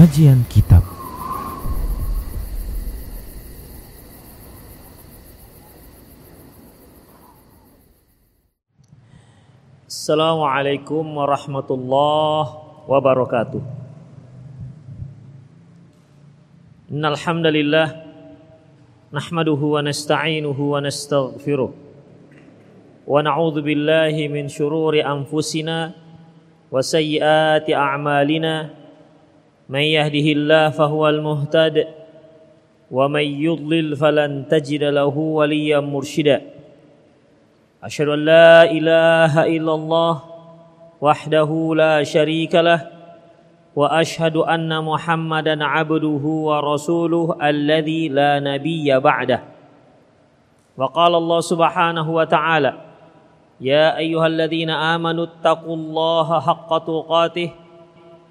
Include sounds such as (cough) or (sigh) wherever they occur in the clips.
Kajian Kitab. Assalamualaikum warahmatullahi wabarakatuh. Innal hamdalillah nahmaduhu wa nasta'inuhu wa nastaghfiruh. Wa na'udzu billahi min shururi anfusina wa sayyiati a'malina may yahdihillahu fahuwal muhtad wa may yudlil falan tajida lahu waliyyan mursyida Asyhadu an la ilaha illallah wahdahu la syarika lah wa ashhadu anna muhammadan abduhu wa rasuluh alladhi la nabiyya ba'dah wa qala Allah subhanahu wa ta'ala ya ayyuhalladzina amanu taqullaha haqqa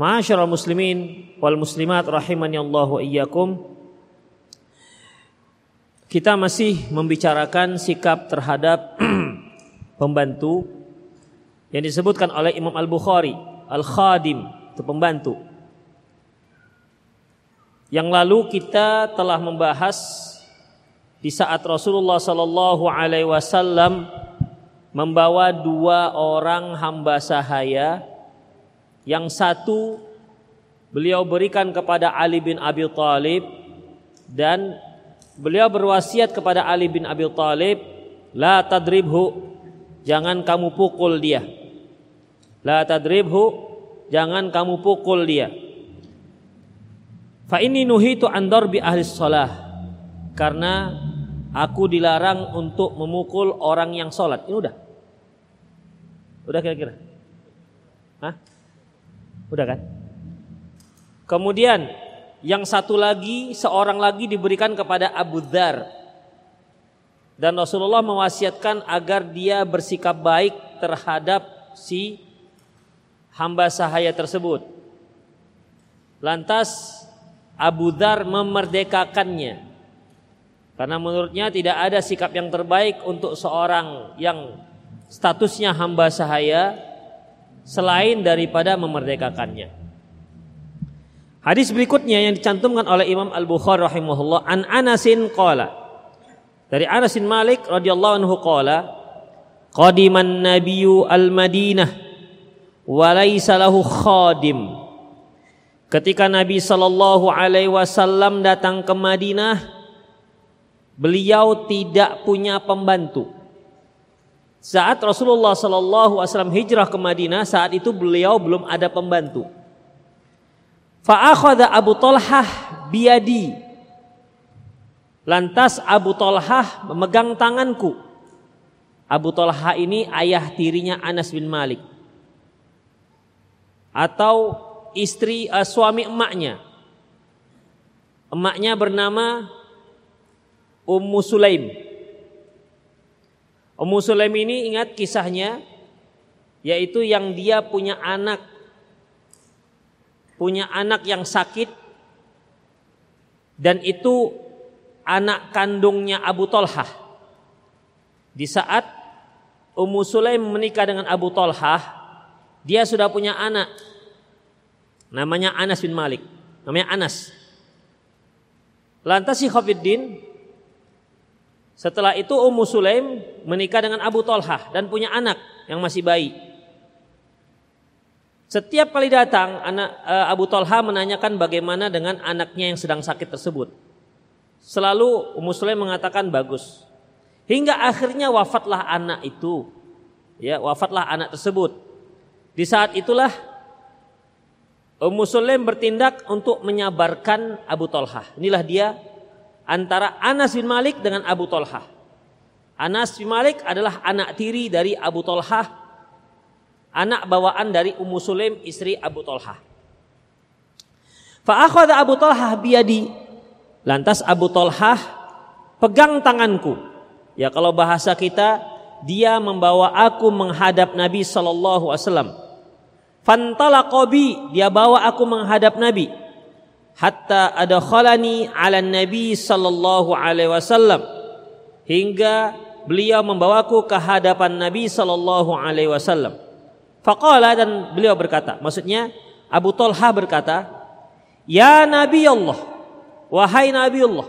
Ma'asyiral muslimin wal muslimat rahimani Allah wa iyyakum. Kita masih membicarakan sikap terhadap (clears throat) pembantu yang disebutkan oleh Imam Al-Bukhari, al-khadim, itu pembantu. Yang lalu kita telah membahas di saat Rasulullah Sallallahu Alaihi Wasallam membawa dua orang hamba sahaya yang satu beliau berikan kepada Ali bin Abi Thalib dan Beliau berwasiat kepada Ali bin Abi Thalib, "La tadribhu, jangan kamu pukul dia." La tadribhu, jangan kamu pukul dia. Fa ini nuhitu an darbi ahli shalah. Karena aku dilarang untuk memukul orang yang sholat. Ini udah. Udah kira-kira? Hah? Udah kan? Kemudian yang satu lagi, seorang lagi diberikan kepada Abu Dhar. Dan Rasulullah mewasiatkan agar dia bersikap baik terhadap si hamba sahaya tersebut. Lantas Abu Dhar memerdekakannya. Karena menurutnya tidak ada sikap yang terbaik untuk seorang yang statusnya hamba sahaya selain daripada memerdekakannya. Hadis berikutnya yang dicantumkan oleh Imam Al-Bukhari rahimahullah an Anasin qala. Dari Anas bin Malik radhiyallahu anhu qala qadiman nabiyyu al-Madinah wa laisa lahu khadim. Ketika Nabi sallallahu alaihi wasallam datang ke Madinah, beliau tidak punya pembantu. Saat Rasulullah sallallahu alaihi wasallam hijrah ke Madinah, saat itu beliau belum ada pembantu. Fa'akhadha Abu Talhah biyadi. Lantas Abu Talhah memegang tanganku. Abu Talhah ini ayah tirinya Anas bin Malik. Atau istri uh, suami emaknya. Emaknya bernama Ummu Sulaim. Ummu Sulaim ini ingat kisahnya yaitu yang dia punya anak punya anak yang sakit dan itu anak kandungnya Abu Tolhah. Di saat Ummu Sulaim menikah dengan Abu Tolhah, dia sudah punya anak. Namanya Anas bin Malik. Namanya Anas. Lantas si Khafiddin setelah itu Ummu Sulaim menikah dengan Abu Tolhah dan punya anak yang masih bayi. Setiap kali datang anak uh, Abu Talha menanyakan bagaimana dengan anaknya yang sedang sakit tersebut. Selalu Ummu Sulaim mengatakan bagus. Hingga akhirnya wafatlah anak itu. Ya, wafatlah anak tersebut. Di saat itulah Ummu Sulaim bertindak untuk menyabarkan Abu Talha. Inilah dia antara Anas bin Malik dengan Abu Talha. Anas bin Malik adalah anak tiri dari Abu Talha anak bawaan dari Ummu Sulaim istri Abu Talha. Fa'akhadha Abu Talha biyadi. Lantas Abu Talha pegang tanganku. Ya kalau bahasa kita dia membawa aku menghadap Nabi sallallahu alaihi wasallam. Fantalaqabi dia bawa aku menghadap Nabi hatta adkhalani ala Nabi sallallahu alaihi wasallam hingga beliau membawaku ke hadapan Nabi sallallahu alaihi wasallam. Faqala dan beliau berkata, maksudnya Abu Talha berkata, "Ya Nabi Allah, wahai Nabi Allah,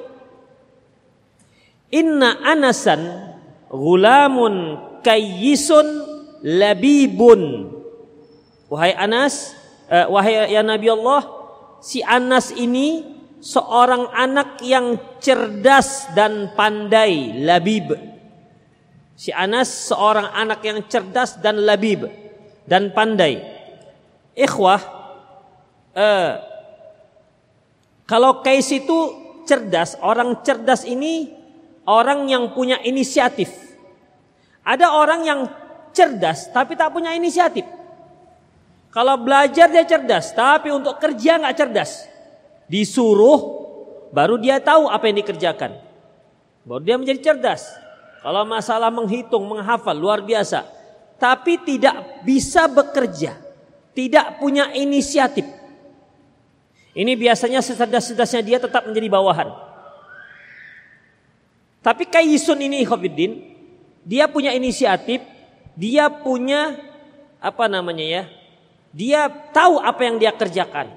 inna Anasan gulamun kayyisun labibun." Wahai Anas, eh, wahai ya Nabi Allah, si Anas ini seorang anak yang cerdas dan pandai, labib. Si Anas seorang anak yang cerdas dan labib dan pandai. Ikhwah, eh, kalau Kais itu cerdas, orang cerdas ini orang yang punya inisiatif. Ada orang yang cerdas tapi tak punya inisiatif. Kalau belajar dia cerdas, tapi untuk kerja nggak cerdas. Disuruh, baru dia tahu apa yang dikerjakan. Baru dia menjadi cerdas. Kalau masalah menghitung, menghafal, luar biasa tapi tidak bisa bekerja, tidak punya inisiatif. Ini biasanya secerdas-cerdasnya dia tetap menjadi bawahan. Tapi Kaisun ini Khofiddin, dia punya inisiatif, dia punya apa namanya ya? Dia tahu apa yang dia kerjakan.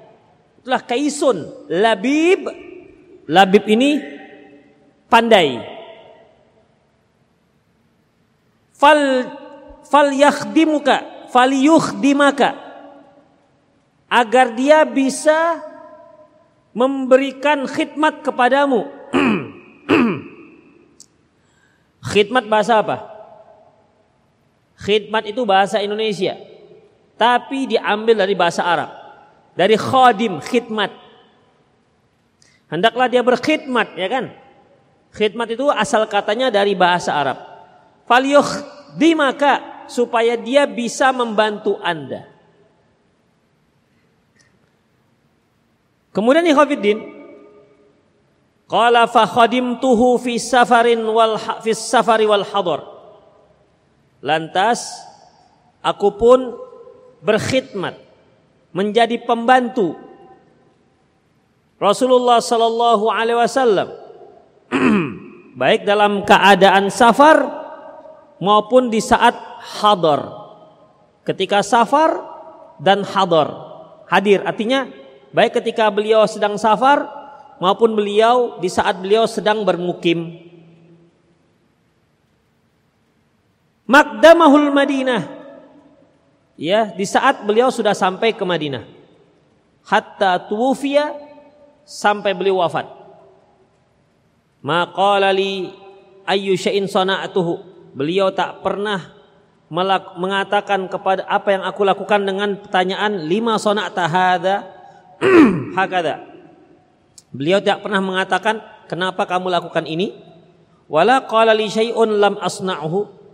Itulah Kaisun, Labib. Labib ini pandai. Fal fal yakhdimuka falyukhdimaka agar dia bisa memberikan khidmat kepadamu. (clears throat) khidmat bahasa apa? Khidmat itu bahasa Indonesia. Tapi diambil dari bahasa Arab. Dari khadim, khidmat. Hendaklah dia berkhidmat, ya kan? Khidmat itu asal katanya dari bahasa Arab. Falyukhdimaka supaya dia bisa membantu Anda. Kemudian ikhwatiddin qala fa khadimtuhu fi safarin wal fi safari wal hadar. Lantas aku pun berkhidmat menjadi pembantu Rasulullah sallallahu alaihi wasallam (clears throat) baik dalam keadaan safar maupun di saat hadar. Ketika safar dan hadar. Hadir artinya baik ketika beliau sedang safar maupun beliau di saat beliau sedang bermukim. Makdamahul Madinah. Ya, di saat beliau sudah sampai ke Madinah. Hatta tuwfiya sampai beliau wafat. Maqala li ayyu syai'in sana'atuhu. Beliau tak pernah mengatakan kepada apa yang aku lakukan dengan pertanyaan lima sonak tahada (clears throat) hakada. Beliau tidak pernah mengatakan kenapa kamu lakukan ini. Wala qala li syai'un lam asna'uhu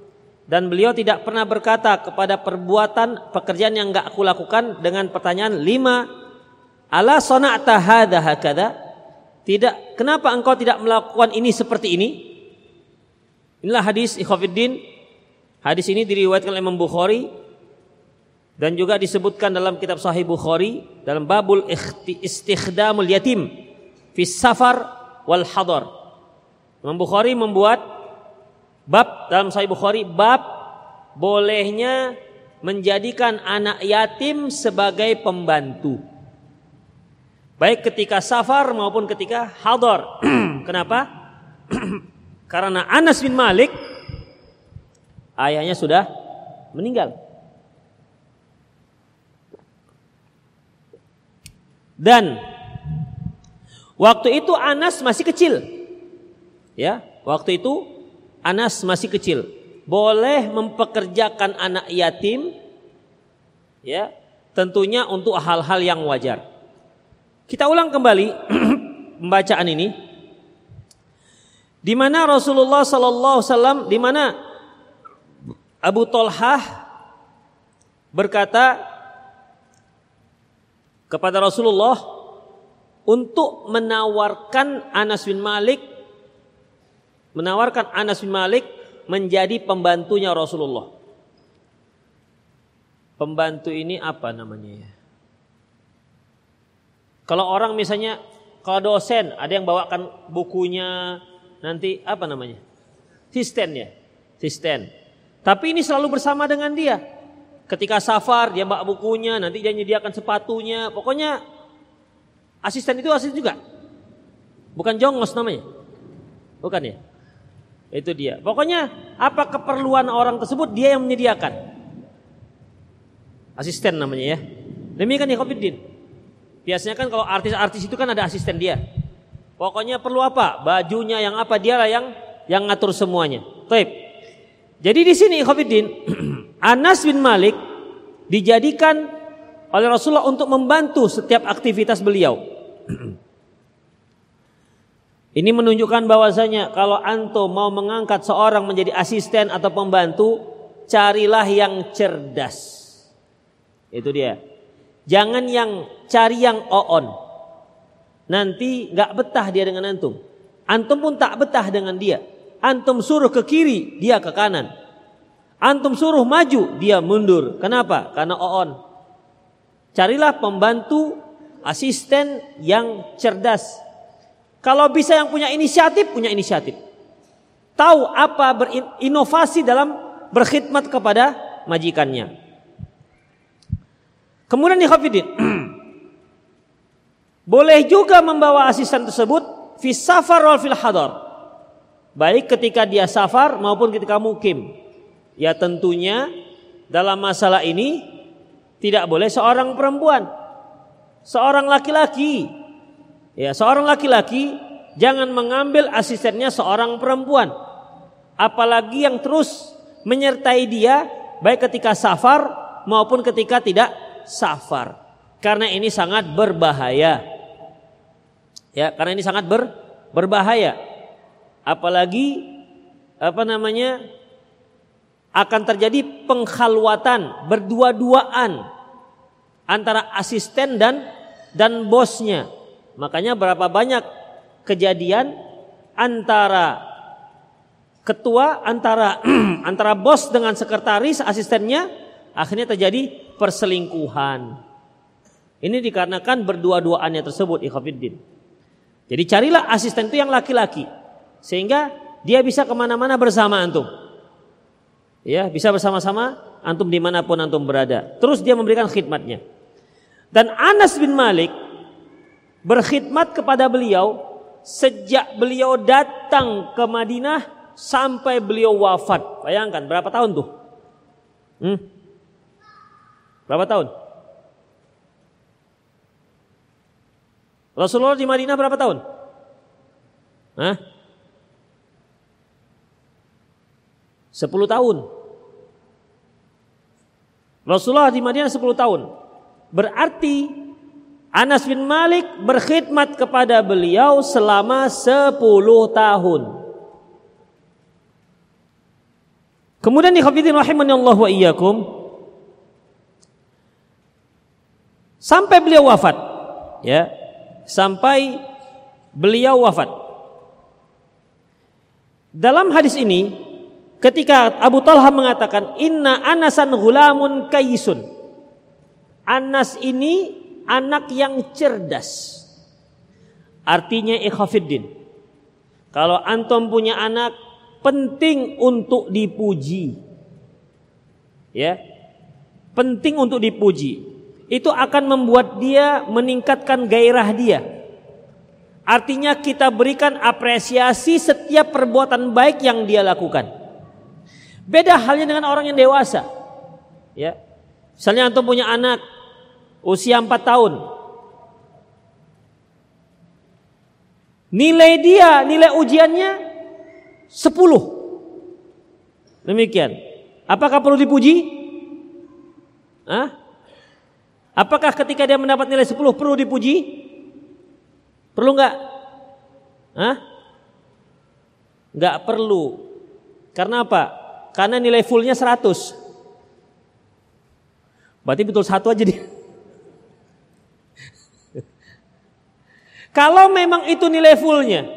dan beliau tidak pernah berkata kepada perbuatan pekerjaan yang enggak aku lakukan dengan pertanyaan lima ala sona'ta hadha hakada tidak kenapa engkau tidak melakukan ini seperti ini? Inilah hadis ikhwatiddin Hadis ini diriwayatkan oleh Imam Bukhari dan juga disebutkan dalam kitab Sahih Bukhari dalam babul istikhdamul yatim fi safar wal hadar. Imam Bukhari membuat bab dalam Sahih Bukhari bab bolehnya menjadikan anak yatim sebagai pembantu. Baik ketika safar maupun ketika hadar. (clears throat) Kenapa? (clears throat) Karena Anas bin Malik ayahnya sudah meninggal. Dan waktu itu Anas masih kecil. Ya, waktu itu Anas masih kecil. Boleh mempekerjakan anak yatim ya, tentunya untuk hal-hal yang wajar. Kita ulang kembali (clears throat) pembacaan ini. Di mana Rasulullah sallallahu alaihi di mana Abu Tolhah berkata kepada Rasulullah untuk menawarkan Anas bin Malik menawarkan Anas bin Malik menjadi pembantunya Rasulullah. Pembantu ini apa namanya ya? Kalau orang misalnya kalau dosen ada yang bawakan bukunya nanti apa namanya? Sisten ya, sisten. Tapi ini selalu bersama dengan dia. Ketika safar dia bawa bukunya, nanti dia menyediakan sepatunya. Pokoknya asisten itu asisten juga. Bukan jongos namanya. Bukan ya? Itu dia. Pokoknya apa keperluan orang tersebut dia yang menyediakan. Asisten namanya ya. Demikian ya Khofiddin. Biasanya kan kalau artis-artis itu kan ada asisten dia. Pokoknya perlu apa? Bajunya yang apa dia lah yang yang ngatur semuanya. Baik. Jadi di sini Khofiddin (clears throat) Anas bin Malik dijadikan oleh Rasulullah untuk membantu setiap aktivitas beliau. (clears throat) Ini menunjukkan bahwasanya kalau antum mau mengangkat seorang menjadi asisten atau pembantu, carilah yang cerdas. Itu dia. Jangan yang cari yang oon. Nanti nggak betah dia dengan antum. Antum pun tak betah dengan dia. Antum suruh ke kiri, dia ke kanan. Antum suruh maju, dia mundur. Kenapa? Karena oon. Carilah pembantu asisten yang cerdas. Kalau bisa yang punya inisiatif, punya inisiatif. Tahu apa berinovasi dalam berkhidmat kepada majikannya. Kemudian di Hafidin. (clears throat) Boleh juga membawa asisten tersebut fi safar wal fil hadar. Baik ketika dia safar maupun ketika mukim. Ya tentunya dalam masalah ini tidak boleh seorang perempuan. Seorang laki-laki. Ya, seorang laki-laki jangan mengambil asistennya seorang perempuan. Apalagi yang terus menyertai dia baik ketika safar maupun ketika tidak safar. Karena ini sangat berbahaya. Ya, karena ini sangat ber, berbahaya apalagi apa namanya akan terjadi pengkhalwatan berdua-duaan antara asisten dan dan bosnya. Makanya berapa banyak kejadian antara ketua antara (clears throat) antara bos dengan sekretaris asistennya akhirnya terjadi perselingkuhan. Ini dikarenakan berdua-duaannya tersebut ikhafidin. Jadi carilah asisten itu yang laki-laki. Sehingga dia bisa ke mana-mana bersama antum. Ya, bisa bersama-sama antum di mana pun antum berada. Terus dia memberikan khidmatnya. Dan Anas bin Malik berkhidmat kepada beliau sejak beliau datang ke Madinah sampai beliau wafat. Bayangkan berapa tahun tuh? Hmm? Berapa tahun? Rasulullah di Madinah berapa tahun? Hah? 10 tahun. Rasulullah di Madinah 10 tahun. Berarti Anas bin Malik berkhidmat kepada beliau selama 10 tahun. Kemudian dikhafidin rahimani Allah wa iyyakum. Sampai beliau wafat. Ya. Sampai beliau wafat. Dalam hadis ini Ketika Abu Talha mengatakan inna anasan gulamun kaisun. Anas ini anak yang cerdas. Artinya ikhafiddin. Kalau antum punya anak penting untuk dipuji. Ya. Penting untuk dipuji. Itu akan membuat dia meningkatkan gairah dia. Artinya kita berikan apresiasi setiap perbuatan baik yang dia lakukan. Beda halnya dengan orang yang dewasa. Ya. Misalnya antum punya anak usia 4 tahun. Nilai dia, nilai ujiannya 10. Demikian. Apakah perlu dipuji? Hah? Apakah ketika dia mendapat nilai 10 perlu dipuji? Perlu nggak? Hah? Nggak perlu. Karena apa? Karena nilai fullnya 100. Berarti betul satu aja dia. Kalau memang itu nilai fullnya,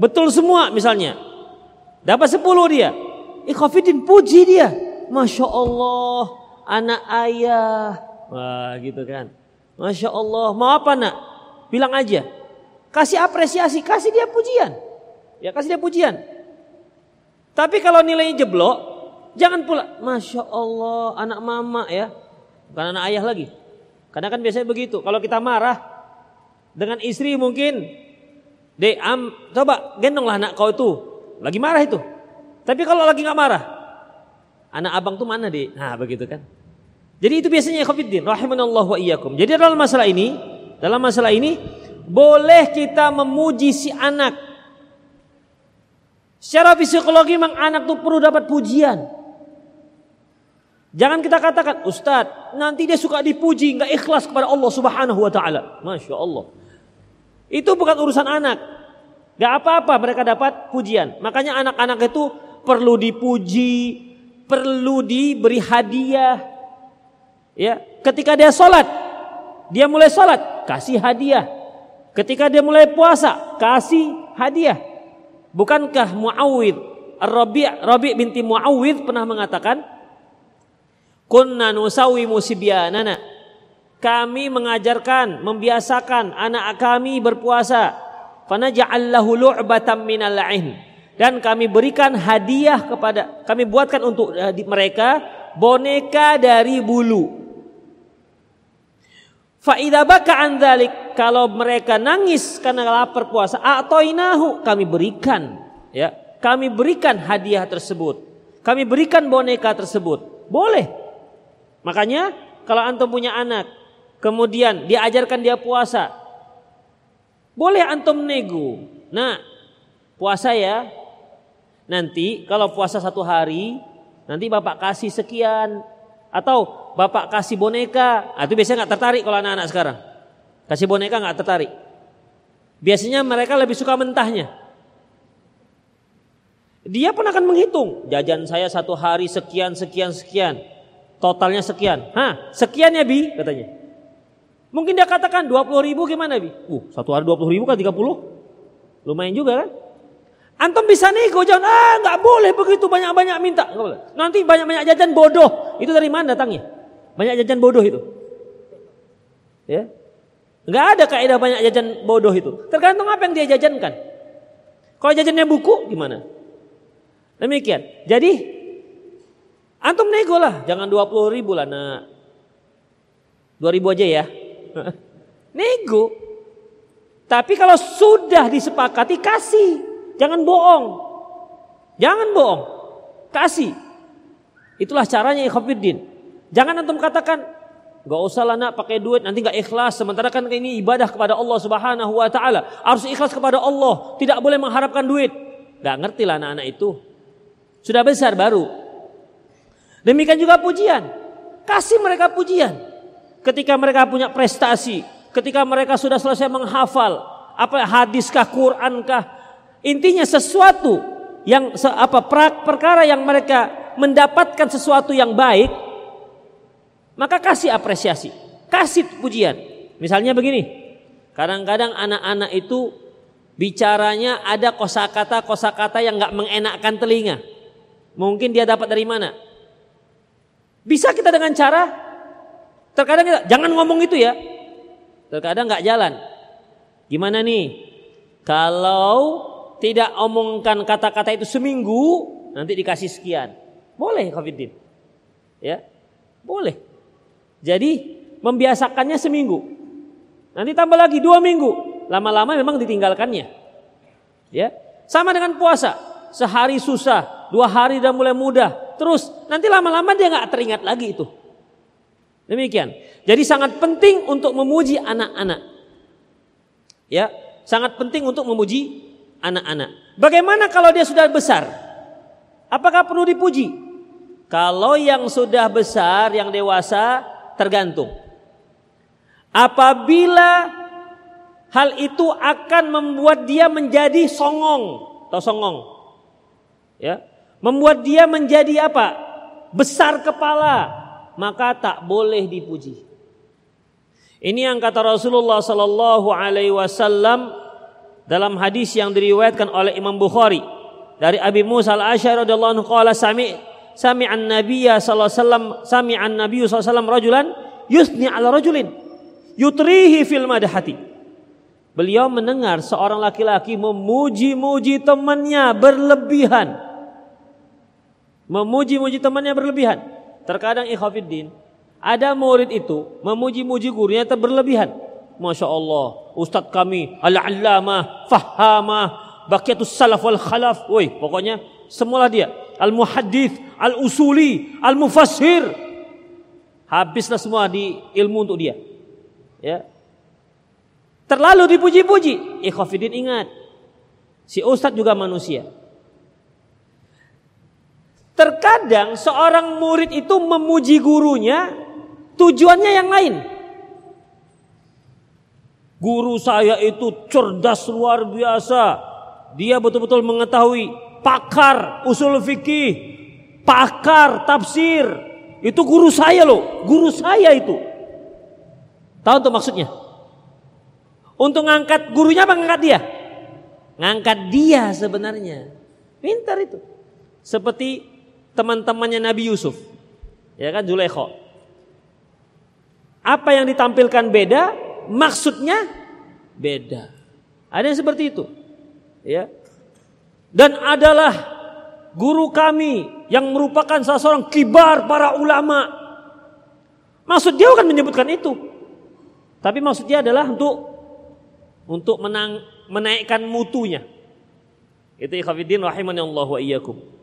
betul semua misalnya, dapat 10 dia, ikhafidin puji dia. Masya Allah, anak ayah. Wah gitu kan. Masya Allah, mau apa nak? Bilang aja. Kasih apresiasi, kasih dia pujian. Ya kasih dia pujian. Tapi kalau nilainya jeblok, jangan pula. Masya Allah, anak mama ya. Bukan anak ayah lagi. Karena kan biasanya begitu. Kalau kita marah dengan istri mungkin, dek am, coba gendonglah anak kau itu. Lagi marah itu. Tapi kalau lagi nggak marah, anak abang tuh mana dek? Nah begitu kan. Jadi itu biasanya khofiddin. Rahimanallah wa iyyakum. Jadi dalam masalah ini, dalam masalah ini boleh kita memuji si anak. Secara psikologi memang anak tuh perlu dapat pujian. Jangan kita katakan, Ustadz, nanti dia suka dipuji, nggak ikhlas kepada Allah Subhanahu Wa Taala. Masya Allah. Itu bukan urusan anak. Gak apa-apa mereka dapat pujian. Makanya anak-anak itu perlu dipuji, perlu diberi hadiah. Ya, ketika dia sholat, dia mulai sholat, kasih hadiah. Ketika dia mulai puasa, kasih hadiah. Bukankah Muawid Rabi' Rabi' binti Muawid pernah mengatakan, Kunna nusawi musibyanana. Kami mengajarkan, membiasakan anak kami berpuasa. Fanaja'al lahu lu'batan minal ain. Dan kami berikan hadiah kepada, kami buatkan untuk uh, mereka boneka dari bulu. Fa'idha baka an kalau mereka nangis karena lapar puasa, atoinahu kami berikan, ya, kami berikan hadiah tersebut, kami berikan boneka tersebut, boleh. Makanya kalau antum punya anak, kemudian diajarkan dia puasa, boleh antum nego. Nah, puasa ya. Nanti kalau puasa satu hari, nanti bapak kasih sekian. Atau bapak kasih boneka. Nah, itu biasanya nggak tertarik kalau anak-anak sekarang. Kasih boneka nggak tertarik. Biasanya mereka lebih suka mentahnya. Dia pun akan menghitung. Jajan saya satu hari sekian, sekian, sekian. Totalnya sekian. Hah, sekian ya Bi katanya. Mungkin dia katakan 20 ribu gimana Bi? Uh, satu hari 20 ribu kan 30. Lumayan juga kan? Antum bisa nego jangan ah nggak boleh begitu banyak-banyak minta. Boleh. Nanti banyak-banyak jajan bodoh. Itu dari mana datangnya? Banyak jajan bodoh itu. Ya. Nggak ada kaidah banyak jajan bodoh itu. Tergantung apa yang dia jajankan. Kalau jajannya buku gimana? Demikian. Jadi Antum nego lah, jangan 20 ribu lah nak. 2 ribu aja ya. (laughs) nego. Tapi kalau sudah disepakati kasih. Jangan bohong. Jangan bohong. Kasih. Itulah caranya ikhwafiddin. Jangan antum katakan, Gak usah lah nak pakai duit nanti gak ikhlas. Sementara kan ini ibadah kepada Allah subhanahu wa ta'ala. Harus ikhlas kepada Allah. Tidak boleh mengharapkan duit. Gak ngerti lah anak-anak itu. Sudah besar baru. Demikian juga pujian. Kasih mereka pujian. Ketika mereka punya prestasi, ketika mereka sudah selesai menghafal apa hadiskah Qurankah, intinya sesuatu yang apa perkara yang mereka mendapatkan sesuatu yang baik, maka kasih apresiasi, kasih pujian. Misalnya begini, kadang-kadang anak-anak itu bicaranya ada kosakata kosakata yang nggak mengenakkan telinga. Mungkin dia dapat dari mana? Bisa kita dengan cara terkadang kita, jangan ngomong itu ya. Terkadang nggak jalan. Gimana nih? Kalau tidak omongkan kata-kata itu seminggu, nanti dikasih sekian. Boleh Covidin. Ya. Boleh. Jadi membiasakannya seminggu. Nanti tambah lagi dua minggu. Lama-lama memang ditinggalkannya. Ya. Sama dengan puasa. Sehari susah, dua hari udah mulai mudah, terus nanti lama-lama dia nggak teringat lagi itu. Demikian. Jadi sangat penting untuk memuji anak-anak. Ya, sangat penting untuk memuji anak-anak. Bagaimana kalau dia sudah besar? Apakah perlu dipuji? Kalau yang sudah besar, yang dewasa, tergantung. Apabila hal itu akan membuat dia menjadi songong atau songong, ya, membuat dia menjadi apa? Besar kepala, maka tak boleh dipuji. Ini yang kata Rasulullah Sallallahu Alaihi Wasallam dalam hadis yang diriwayatkan oleh Imam Bukhari dari Abi Musa al-Asy'ari radhiyallahu anhu qala sami sami'an nabiyya sallallahu alaihi wasallam sami'an nabiyyu sallallahu alaihi wasallam rajulan yusni ala rajulin yutrihi fil madhati Beliau mendengar seorang laki-laki memuji-muji temannya berlebihan. Memuji-muji temannya berlebihan. Terkadang ikhafiddin, ada murid itu memuji-muji gurunya berlebihan. Masya Allah, Ustadz kami al-allamah, fahamah, bakiatus salaf wal khalaf. Woi, pokoknya semualah dia. Al-muhaddith, al-usuli, al-mufassir. Habislah semua di ilmu untuk dia. Ya. Terlalu dipuji-puji. Ikhwafidin ingat. Si Ustadz juga manusia. Terkadang seorang murid itu memuji gurunya tujuannya yang lain. Guru saya itu cerdas luar biasa. Dia betul-betul mengetahui pakar usul fikih, pakar tafsir. Itu guru saya loh, guru saya itu. Tahu tuh maksudnya? Untuk ngangkat gurunya apa ngangkat dia? Ngangkat dia sebenarnya. Pintar itu. Seperti teman-temannya Nabi Yusuf. Ya kan Zulekho. Apa yang ditampilkan beda, maksudnya beda. Ada yang seperti itu. Ya. Dan adalah guru kami yang merupakan salah seorang kibar para ulama. Maksud dia bukan menyebutkan itu. Tapi maksud dia adalah untuk untuk menang, menaikkan mutunya. Itu ikhafidin rahimani Allah wa iyyakum.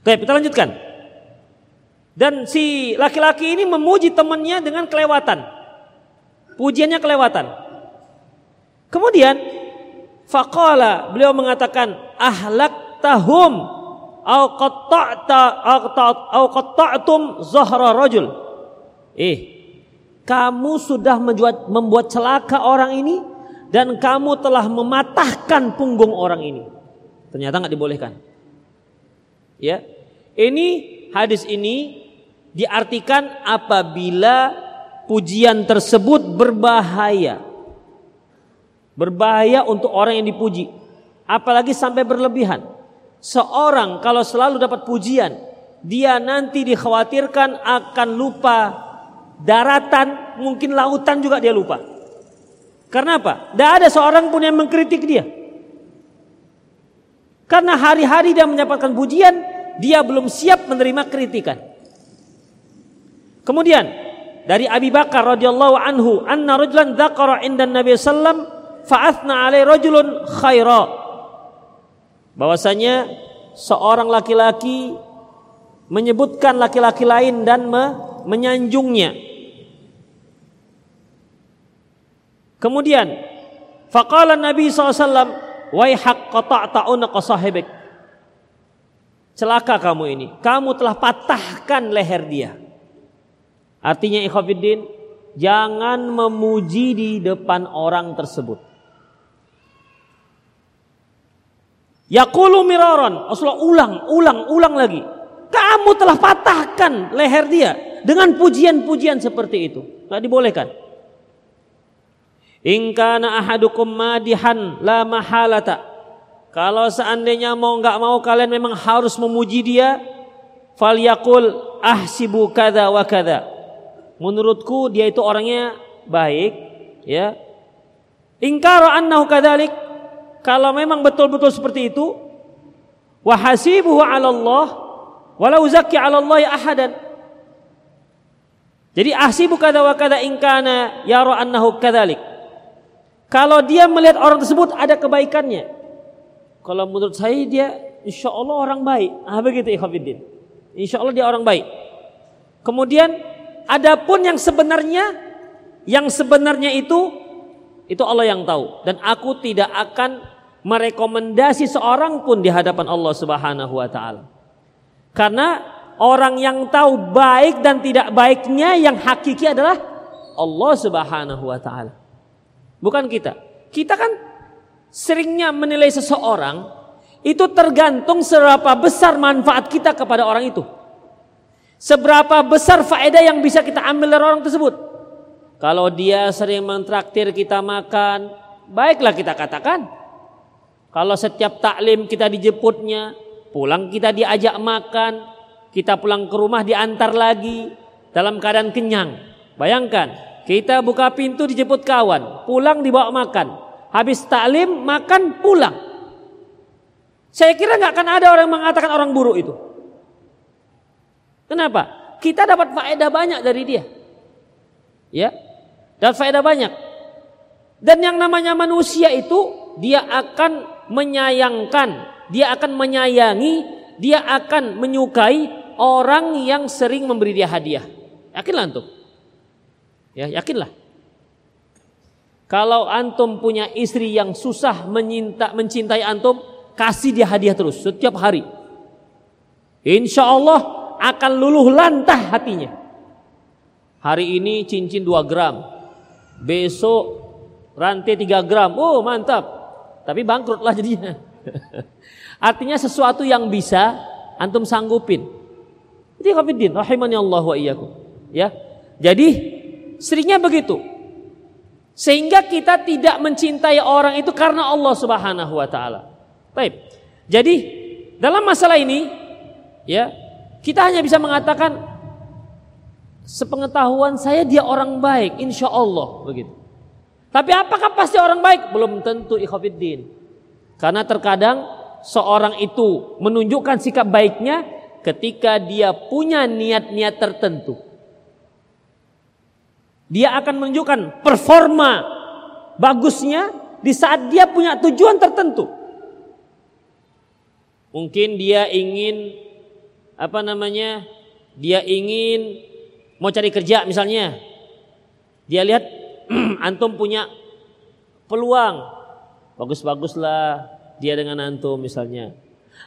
Oke, kita lanjutkan. Dan si laki-laki ini memuji temannya dengan kelewatan. Pujiannya kelewatan. Kemudian faqala beliau mengatakan ahlak tahum au qatta'ta au qatta'tum zahra rajul. Eh, kamu sudah membuat, membuat celaka orang ini dan kamu telah mematahkan punggung orang ini. Ternyata nggak dibolehkan. Ya. Ini hadis ini diartikan apabila pujian tersebut berbahaya. Berbahaya untuk orang yang dipuji. Apalagi sampai berlebihan. Seorang kalau selalu dapat pujian, dia nanti dikhawatirkan akan lupa daratan, mungkin lautan juga dia lupa. Karena apa? Tidak ada seorang pun yang mengkritik dia. Karena hari-hari dia mendapatkan pujian, dia belum siap menerima kritikan. Kemudian dari Abi Bakar radhiyallahu anhu anna rajulan dzakara inda Nabi sallam fa'athna alai rajulun khaira bahwasanya seorang laki-laki menyebutkan laki-laki lain dan me menyanjungnya kemudian faqala Nabi SAW waihak sahibik celaka kamu ini kamu telah patahkan leher dia Artinya ikhwafiddin, jangan memuji di depan orang tersebut. Miraron, Rasulullah ulang, ulang, ulang lagi. Kamu telah patahkan leher dia dengan pujian-pujian seperti itu. Tidak dibolehkan. Ingkana ahadukum madihan la mahalata. Kalau seandainya mau nggak mau kalian memang harus memuji dia, falyakul ahsibu kada wa kada menurutku dia itu orangnya baik ya. Ingkara annahu kadzalik kalau memang betul-betul seperti itu wa hasibuhu 'ala Allah wala uzakki 'ala Allah ahadan. Jadi ahsibu kada wa kada ingkana yara annahu kadzalik kalau dia melihat orang tersebut ada kebaikannya. Kalau menurut saya dia insya Allah orang baik. Ah begitu ikhwatiddin insya Allah dia orang baik. Kemudian Adapun yang sebenarnya yang sebenarnya itu Itu Allah yang tahu. Dan aku tidak akan merekomendasi seorang pun di hadapan Allah Subhanahu wa taala. Karena orang yang tahu baik dan tidak baiknya yang hakiki adalah Allah Subhanahu wa taala. Bukan kita. Kita kan seringnya menilai seseorang itu tergantung seberapa besar manfaat kita kepada orang itu. Seberapa besar faedah yang bisa kita ambil dari orang tersebut. Kalau dia sering mentraktir kita makan, baiklah kita katakan. Kalau setiap taklim kita dijemputnya, pulang kita diajak makan, kita pulang ke rumah diantar lagi dalam keadaan kenyang. Bayangkan, kita buka pintu dijemput kawan, pulang dibawa makan. Habis taklim makan pulang. Saya kira nggak akan ada orang mengatakan orang buruk itu. Kenapa? Kita dapat faedah banyak dari dia. Ya, dan faedah banyak. Dan yang namanya manusia itu dia akan menyayangkan, dia akan menyayangi, dia akan menyukai orang yang sering memberi dia hadiah. Yakinlah antum. Ya, yakinlah. Kalau antum punya istri yang susah menyinta, mencintai antum, kasih dia hadiah terus setiap hari. Insya Allah akan luluh lantah hatinya. Hari ini cincin 2 gram, Besok rantai 3 gram. Oh mantap. Tapi bangkrutlah jadinya. (laughs) Artinya sesuatu yang bisa antum sanggupin. Itu Khafiddin rahimani Allah wa iyyakum. Ya. Jadi seringnya begitu. Sehingga kita tidak mencintai orang itu karena Allah Subhanahu wa taala. Baik. Jadi dalam masalah ini ya, kita hanya bisa mengatakan Sepengetahuan saya dia orang baik, insya Allah begitu. Tapi apakah pasti orang baik? Belum tentu ikhwafiddin. Karena terkadang seorang itu menunjukkan sikap baiknya ketika dia punya niat-niat tertentu. Dia akan menunjukkan performa bagusnya di saat dia punya tujuan tertentu. Mungkin dia ingin apa namanya? Dia ingin mau cari kerja misalnya, dia lihat (clears throat) antum punya peluang, bagus-baguslah dia dengan antum misalnya.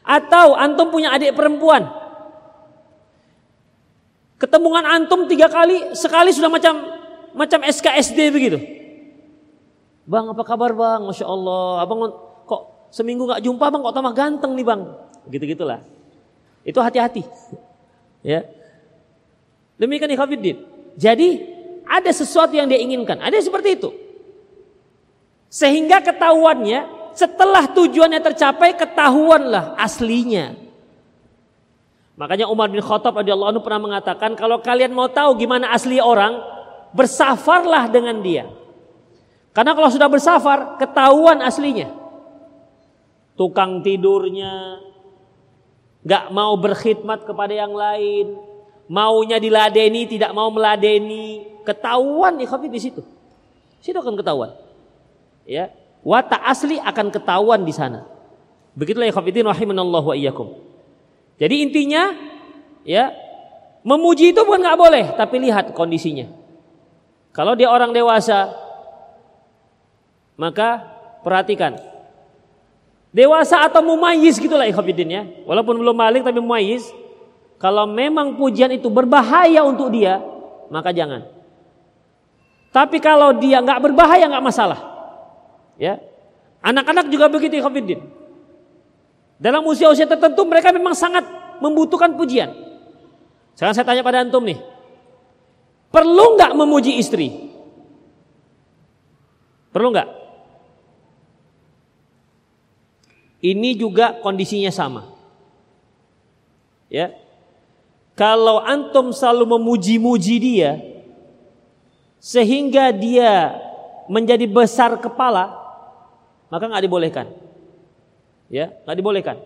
Atau antum punya adik perempuan, ketemuan antum tiga kali, sekali sudah macam macam SKSD begitu. Bang apa kabar bang? Masya Allah, abang kok seminggu nggak jumpa bang kok tambah ganteng nih bang. Gitu gitulah. Itu hati-hati. Ya, Demikian ikhwafiddin. Jadi ada sesuatu yang dia inginkan. Ada yang seperti itu. Sehingga ketahuannya setelah tujuannya tercapai ketahuanlah aslinya. Makanya Umar bin Khattab radhiyallahu anhu pernah mengatakan kalau kalian mau tahu gimana asli orang, bersafarlah dengan dia. Karena kalau sudah bersafar, ketahuan aslinya. Tukang tidurnya, gak mau berkhidmat kepada yang lain, maunya diladeni, tidak mau meladeni, ketahuan ikhafid di situ. Situ akan ketahuan. Ya, watak asli akan ketahuan di sana. Begitulah ikhafidin rahimanallahu wa iyyakum. Jadi intinya ya, memuji itu bukan nggak boleh, tapi lihat kondisinya. Kalau dia orang dewasa, maka perhatikan. Dewasa atau mumayyiz gitulah ikhafidin ya. Walaupun belum balik tapi mumayyiz, kalau memang pujian itu berbahaya untuk dia, maka jangan. Tapi kalau dia nggak berbahaya nggak masalah. Ya, anak-anak juga begitu Khofiddin. Dalam usia-usia tertentu mereka memang sangat membutuhkan pujian. Sekarang saya tanya pada antum nih, perlu nggak memuji istri? Perlu nggak? Ini juga kondisinya sama. Ya, kalau antum selalu memuji-muji dia sehingga dia menjadi besar kepala, maka nggak dibolehkan. Ya, nggak dibolehkan.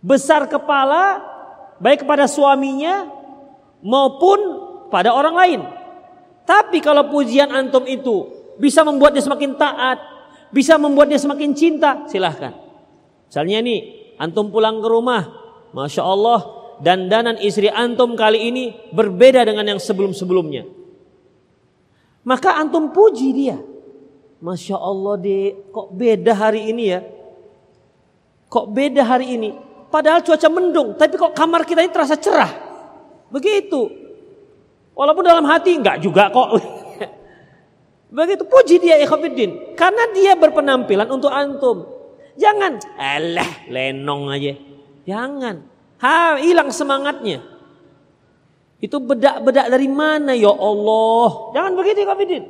Besar kepala baik kepada suaminya maupun pada orang lain. Tapi kalau pujian antum itu bisa membuat dia semakin taat, bisa membuat dia semakin cinta, silahkan. Misalnya nih, antum pulang ke rumah, masya Allah, dandanan istri antum kali ini berbeda dengan yang sebelum-sebelumnya. Maka antum puji dia. Masya Allah deh, kok beda hari ini ya? Kok beda hari ini? Padahal cuaca mendung, tapi kok kamar kita ini terasa cerah. Begitu. Walaupun dalam hati enggak juga kok. (laughs) Begitu puji dia ikhwatiddin. Karena dia berpenampilan untuk antum. Jangan, alah lenong aja. Jangan. Ha, hilang semangatnya. Itu bedak-bedak dari mana ya Allah? Jangan begitu ikhwatiddin.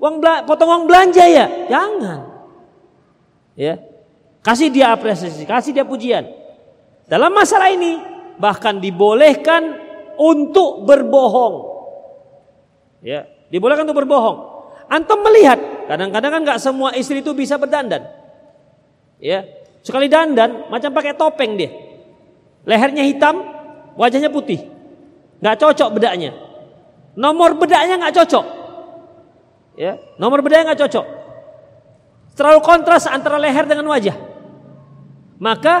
Uang potong uang belanja ya? Jangan. Ya. Kasih dia apresiasi, kasih dia pujian. Dalam masalah ini bahkan dibolehkan untuk berbohong. Ya, dibolehkan untuk berbohong. Antum melihat, kadang-kadang kan nggak semua istri itu bisa berdandan. Ya, sekali dandan macam pakai topeng dia. Lehernya hitam, wajahnya putih. Nggak cocok bedaknya. Nomor bedaknya nggak cocok. Ya, nomor bedaknya nggak cocok. Terlalu kontras antara leher dengan wajah. Maka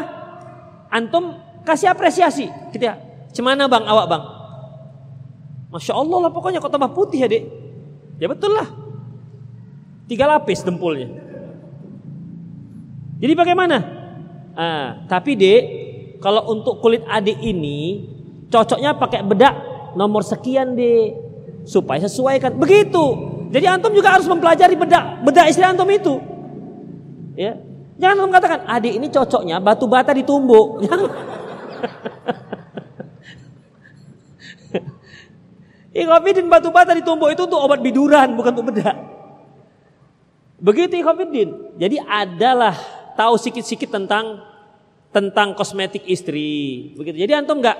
antum kasih apresiasi. Kita, cemana bang awak bang? Masya Allah lah pokoknya kok tambah putih ya dek. Ya betul lah. Tiga lapis dempulnya. Jadi bagaimana? Ah, tapi dek, kalau untuk kulit adik ini cocoknya pakai bedak nomor sekian dek supaya sesuaikan. Begitu. Jadi antum juga harus mempelajari bedak bedak istri antum itu. Ya, Jangan mengatakan adik ini cocoknya batu bata ditumbuk. (laughs) Ikhwafidin batu bata ditumbuk itu untuk obat biduran bukan untuk bedak. Begitu ikhwafidin. Jadi adalah tahu sikit-sikit tentang tentang kosmetik istri. Begitu. Jadi antum enggak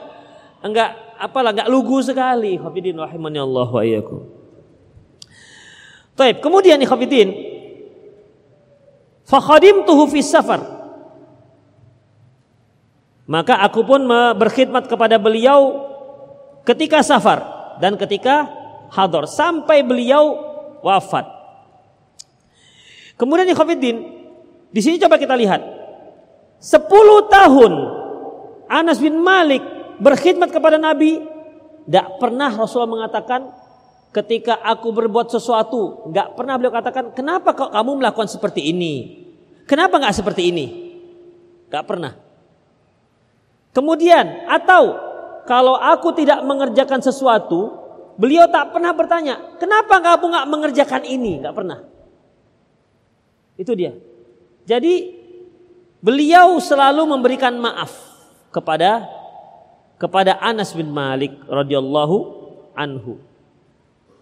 enggak apalah enggak lugu sekali ikhwafidin rahimani Allah wa iyyakum. Baik, kemudian ikhwafidin tuhu fis safar. Maka aku pun berkhidmat kepada beliau ketika safar dan ketika hador sampai beliau wafat. Kemudian di Khofiddin, di sini coba kita lihat. 10 tahun Anas bin Malik berkhidmat kepada Nabi, tidak pernah Rasulullah mengatakan ketika aku berbuat sesuatu, nggak pernah beliau katakan, kenapa kok kamu melakukan seperti ini? Kenapa nggak seperti ini? Nggak pernah. Kemudian, atau kalau aku tidak mengerjakan sesuatu, beliau tak pernah bertanya, kenapa kamu nggak mengerjakan ini? Nggak pernah. Itu dia. Jadi beliau selalu memberikan maaf kepada kepada Anas bin Malik radhiyallahu anhu.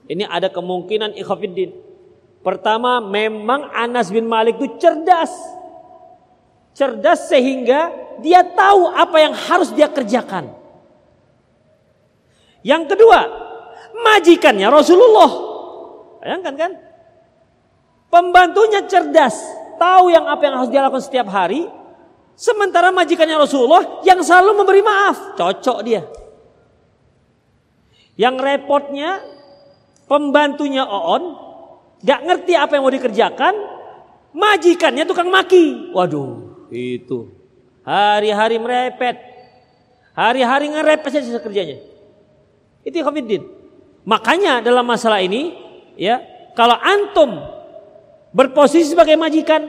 Ini ada kemungkinan ikhafiddin. Pertama memang Anas bin Malik itu cerdas. Cerdas sehingga dia tahu apa yang harus dia kerjakan. Yang kedua, majikannya Rasulullah. Bayangkan kan? Pembantunya cerdas, tahu yang apa yang harus dia lakukan setiap hari. Sementara majikannya Rasulullah yang selalu memberi maaf, cocok dia. Yang repotnya pembantunya Oon gak ngerti apa yang mau dikerjakan, majikannya tukang maki. Waduh, itu hari-hari merepet, hari-hari ngerepet saja kerjanya. Itu Khofiddin. Makanya dalam masalah ini, ya kalau antum berposisi sebagai majikan,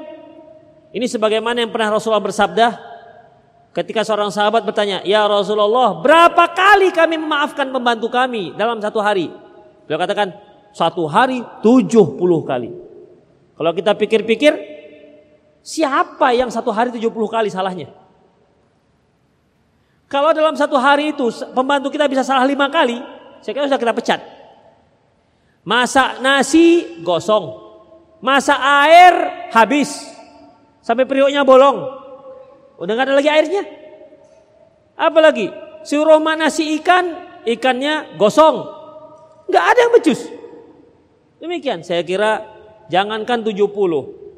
ini sebagaimana yang pernah Rasulullah bersabda, ketika seorang sahabat bertanya, Ya Rasulullah, berapa kali kami memaafkan pembantu kami dalam satu hari? Beliau katakan satu hari 70 kali. Kalau kita pikir-pikir, siapa yang satu hari 70 kali salahnya? Kalau dalam satu hari itu pembantu kita bisa salah lima kali, saya kira sudah kita pecat. Masak nasi gosong, masak air habis, sampai periuknya bolong. Udah nggak ada lagi airnya. Apalagi suruh nasi ikan, ikannya gosong, Nggak ada yang becus. Demikian saya kira jangankan 70,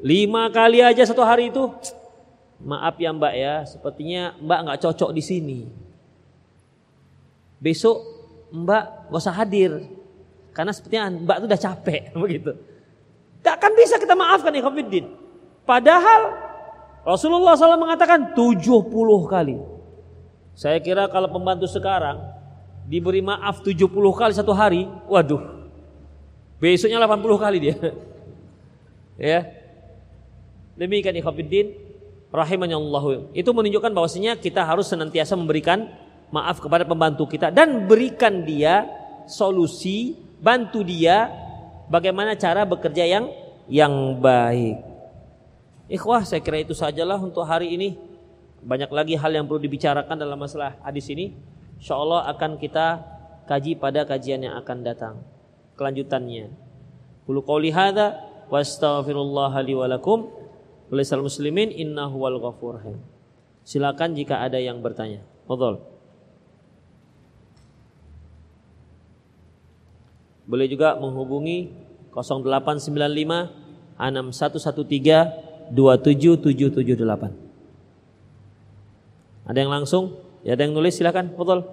lima kali aja satu hari itu. Maaf ya Mbak ya, sepertinya Mbak nggak cocok di sini. Besok Mbak gak usah hadir karena sepertinya Mbak itu udah capek (laughs) begitu. Tak akan bisa kita maafkan ikhwatiddin. Padahal Rasulullah SAW mengatakan 70 kali. Saya kira kalau pembantu sekarang diberi maaf 70 kali satu hari, waduh. Besoknya 80 kali dia. (laughs) Ya. Demikian ikhwatiddin rahimahullah. Itu menunjukkan bahwasanya kita harus senantiasa memberikan maaf kepada pembantu kita dan berikan dia solusi, bantu dia bagaimana cara bekerja yang yang baik. Ikhwah, saya kira itu sajalah untuk hari ini. Banyak lagi hal yang perlu dibicarakan dalam masalah hadis ini. Insya Allah akan kita kaji pada kajian yang akan datang. Kelanjutannya. Qulu qawli hadza wa astaghfirullah li wa muslimin innahu wal ghafur Silakan jika ada yang bertanya. Fadhol. Boleh juga menghubungi 0895 6113 27778. Ada yang langsung? Ya ada yang nulis silakan. Fadhol.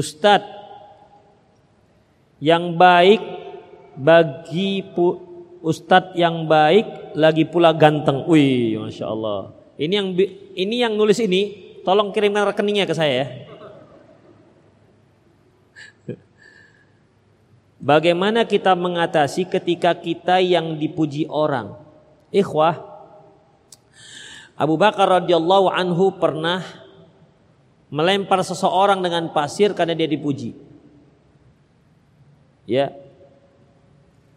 Ustadz yang baik bagi pu, Ustadz yang baik lagi pula ganteng. Wih, masya Allah. Ini yang ini yang nulis ini, tolong kirimkan rekeningnya ke saya ya. Bagaimana kita mengatasi ketika kita yang dipuji orang? Ikhwah, Abu Bakar radhiyallahu anhu pernah melempar seseorang dengan pasir karena dia dipuji. Ya.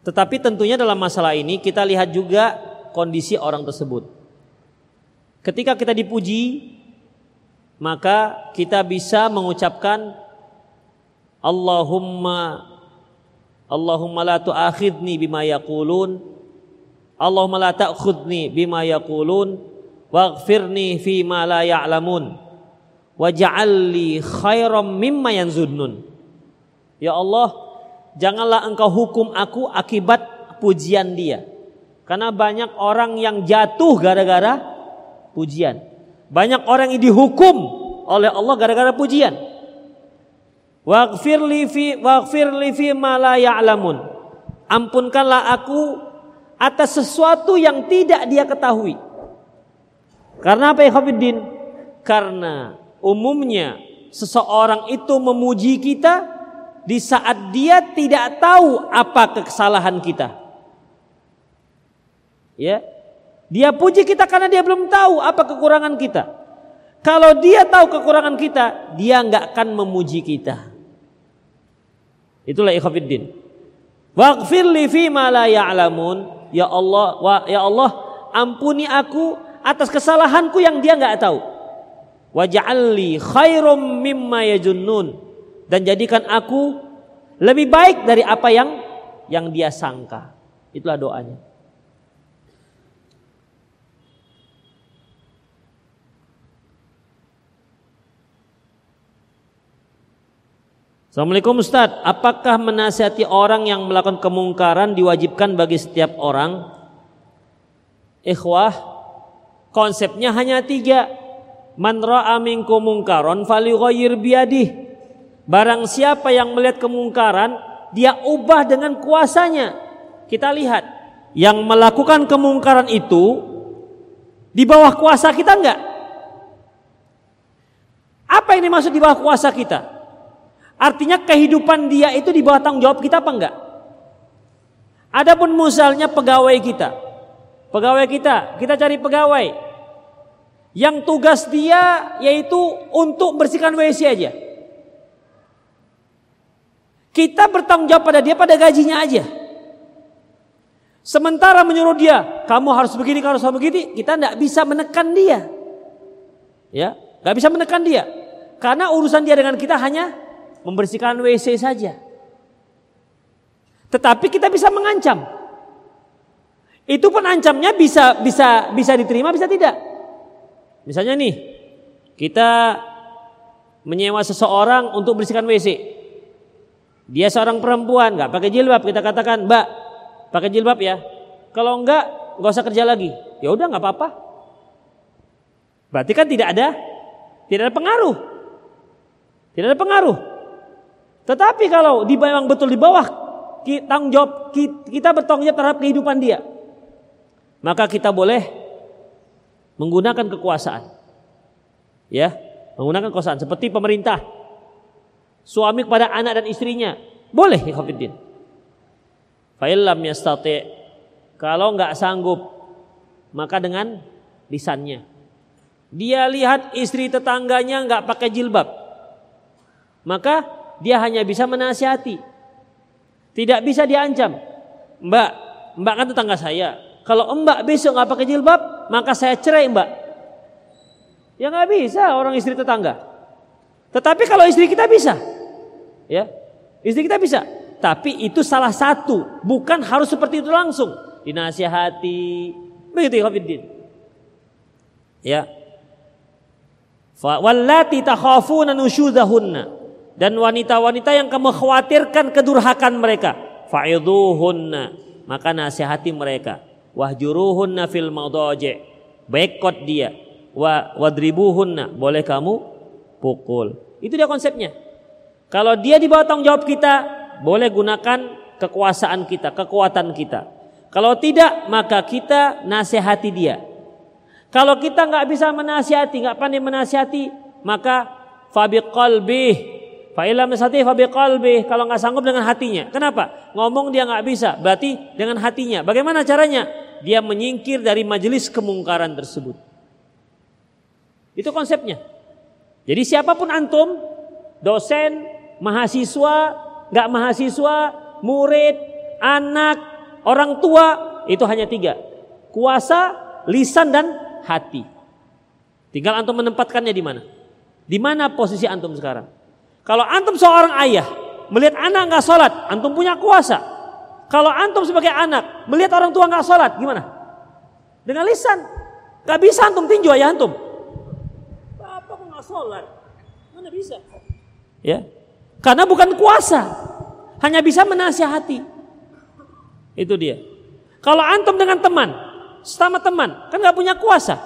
Tetapi tentunya dalam masalah ini kita lihat juga kondisi orang tersebut. Ketika kita dipuji, maka kita bisa mengucapkan Allahumma Allahumma la tu'akhidni bima yaqulun Allahumma la ta'khudni bima yaqulun waghfirni fi ma la ya'lamun waj'alli khairam mimma yanzunnun. Ya Allah, janganlah engkau hukum aku akibat pujian dia. Karena banyak orang yang jatuh gara-gara pujian. Banyak orang yang dihukum oleh Allah gara-gara pujian. Waghfirli fi waghfirli fi ma. Ampunkanlah aku atas sesuatu yang tidak dia ketahui. Karena apa ya Karena umumnya seseorang itu memuji kita di saat dia tidak tahu apa kesalahan kita. Ya. Dia puji kita karena dia belum tahu apa kekurangan kita. Kalau dia tahu kekurangan kita, dia nggak akan memuji kita. Itulah ikhwafiddin. Waghfir li fi ma la. Ya Allah, wa, ya Allah, ampuni aku atas kesalahanku yang dia nggak tahu waj'alli khairum mimma yajunnun dan jadikan aku lebih baik dari apa yang yang dia sangka. Itulah doanya. Assalamualaikum Ustaz, apakah menasihati orang yang melakukan kemungkaran diwajibkan bagi setiap orang? Ikhwah, konsepnya hanya tiga. Man ra'a minkum mungkaron falyughayyir biyadih. Barang siapa yang melihat kemungkaran, dia ubah dengan kuasanya. Kita lihat, yang melakukan kemungkaran itu di bawah kuasa kita enggak? Apa ini maksud di bawah kuasa kita? Artinya kehidupan dia itu di bawah tanggung jawab kita apa enggak? Adapun misalnya pegawai kita. Pegawai kita, kita cari pegawai yang tugas dia yaitu untuk bersihkan WC aja. Kita bertanggung jawab pada dia pada gajinya aja. Sementara menyuruh dia, kamu harus begini, kamu harus begini, kita tidak bisa menekan dia. Ya, nggak bisa menekan dia. Karena urusan dia dengan kita hanya membersihkan WC saja. Tetapi kita bisa mengancam. Itu pun ancamnya bisa bisa bisa diterima, bisa tidak. Misalnya nih, kita menyewa seseorang untuk bersihkan WC. Dia seorang perempuan, nggak pakai jilbab, kita katakan, Mbak, pakai jilbab ya. Kalau enggak, nggak usah kerja lagi. Ya udah nggak apa-apa. Berarti kan tidak ada, tidak ada pengaruh, tidak ada pengaruh. Tetapi kalau di memang betul di bawah tanggung jawab kita bertanggung jawab terhadap kehidupan dia, maka kita boleh menggunakan kekuasaan. Ya. Menggunakan kekuasaan seperti pemerintah. Suami kepada anak dan istrinya. Boleh ikhwatiddin. Fa'ilam yastati' kalau nggak sanggup maka dengan lisannya. Dia lihat istri tetangganya nggak pakai jilbab. Maka dia hanya bisa menasihati. Tidak bisa diancam. Mbak, mbak kan tetangga saya. Kalau mbak besok nggak pakai jilbab, maka saya cerai mbak. Ya nggak bisa orang istri tetangga. Tetapi kalau istri kita bisa, ya istri kita bisa. Tapi itu salah satu, bukan harus seperti itu langsung. Dinasihati, begitu ya Ya. Wallati takhafuna nusyudahunna dan wanita-wanita yang kamu khawatirkan kedurhakan mereka, fa'idhuhunna, maka nasihati mereka. Wahjuruhunna fil madaji. Bekot dia. Wa wadribuhunna, boleh kamu pukul. Itu dia konsepnya. Kalau dia di bawah tanggung jawab kita, boleh gunakan kekuasaan kita, kekuatan kita. Kalau tidak, maka kita nasihati dia. Kalau kita nggak bisa menasihati, nggak pandai menasihati, maka fabi qalbih. Fa'ilam nasihati fabi qalbih. Kalau nggak sanggup dengan hatinya. Kenapa? Ngomong dia nggak bisa, berarti dengan hatinya. Bagaimana caranya? Dia menyingkir dari majelis kemungkaran tersebut. Itu konsepnya. Jadi siapa pun antum, dosen, mahasiswa, nggak mahasiswa, murid, anak, orang tua itu hanya tiga. Kuasa, lisan dan hati. Tinggal antum menempatkannya di mana? Di mana posisi antum sekarang? Kalau antum seorang ayah melihat anak nggak sholat, antum punya kuasa. Kalau antum sebagai anak melihat orang tua nggak sholat, gimana? Dengan lisan, nggak bisa antum tinju ayah antum. Bapak kok nggak sholat? Mana bisa? Ya, karena bukan kuasa. Hanya bisa menasihati. Itu dia. Kalau antum dengan teman, sama teman, kan nggak punya kuasa.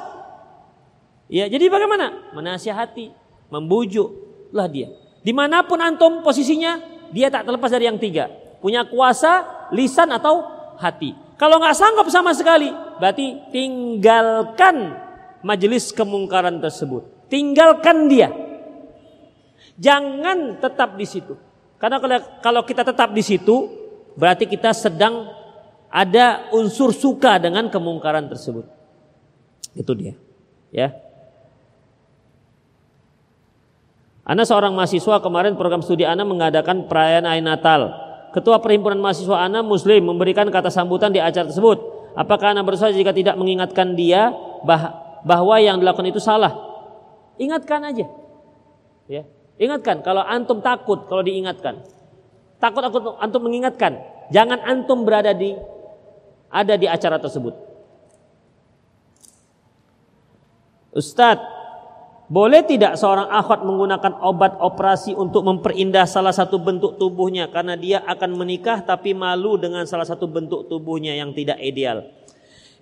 Ya, jadi bagaimana? Menasihati, membujuk lah dia. Di mana pun antum posisinya, dia tak terlepas dari yang tiga. Punya kuasa, lisan atau hati. Kalau nggak sanggup sama sekali, berarti tinggalkan majelis kemungkaran tersebut. Tinggalkan dia. Jangan tetap di situ. Karena kalau kita tetap di situ, berarti kita sedang ada unsur suka dengan kemungkaran tersebut. Itu dia. Ya. Ana seorang mahasiswa kemarin program studi Ana mengadakan perayaan Hari Natal. Ketua Perhimpunan Mahasiswa Ana Muslim memberikan kata sambutan di acara tersebut. Apakah Ana berusaha jika tidak mengingatkan dia bah bahwa yang dilakukan itu salah? Ingatkan aja. Ya. Ingatkan kalau antum takut kalau diingatkan. Takut aku antum mengingatkan. Jangan antum berada di ada di acara tersebut. Ustadz, boleh tidak seorang akhwat menggunakan obat operasi untuk memperindah salah satu bentuk tubuhnya karena dia akan menikah tapi malu dengan salah satu bentuk tubuhnya yang tidak ideal.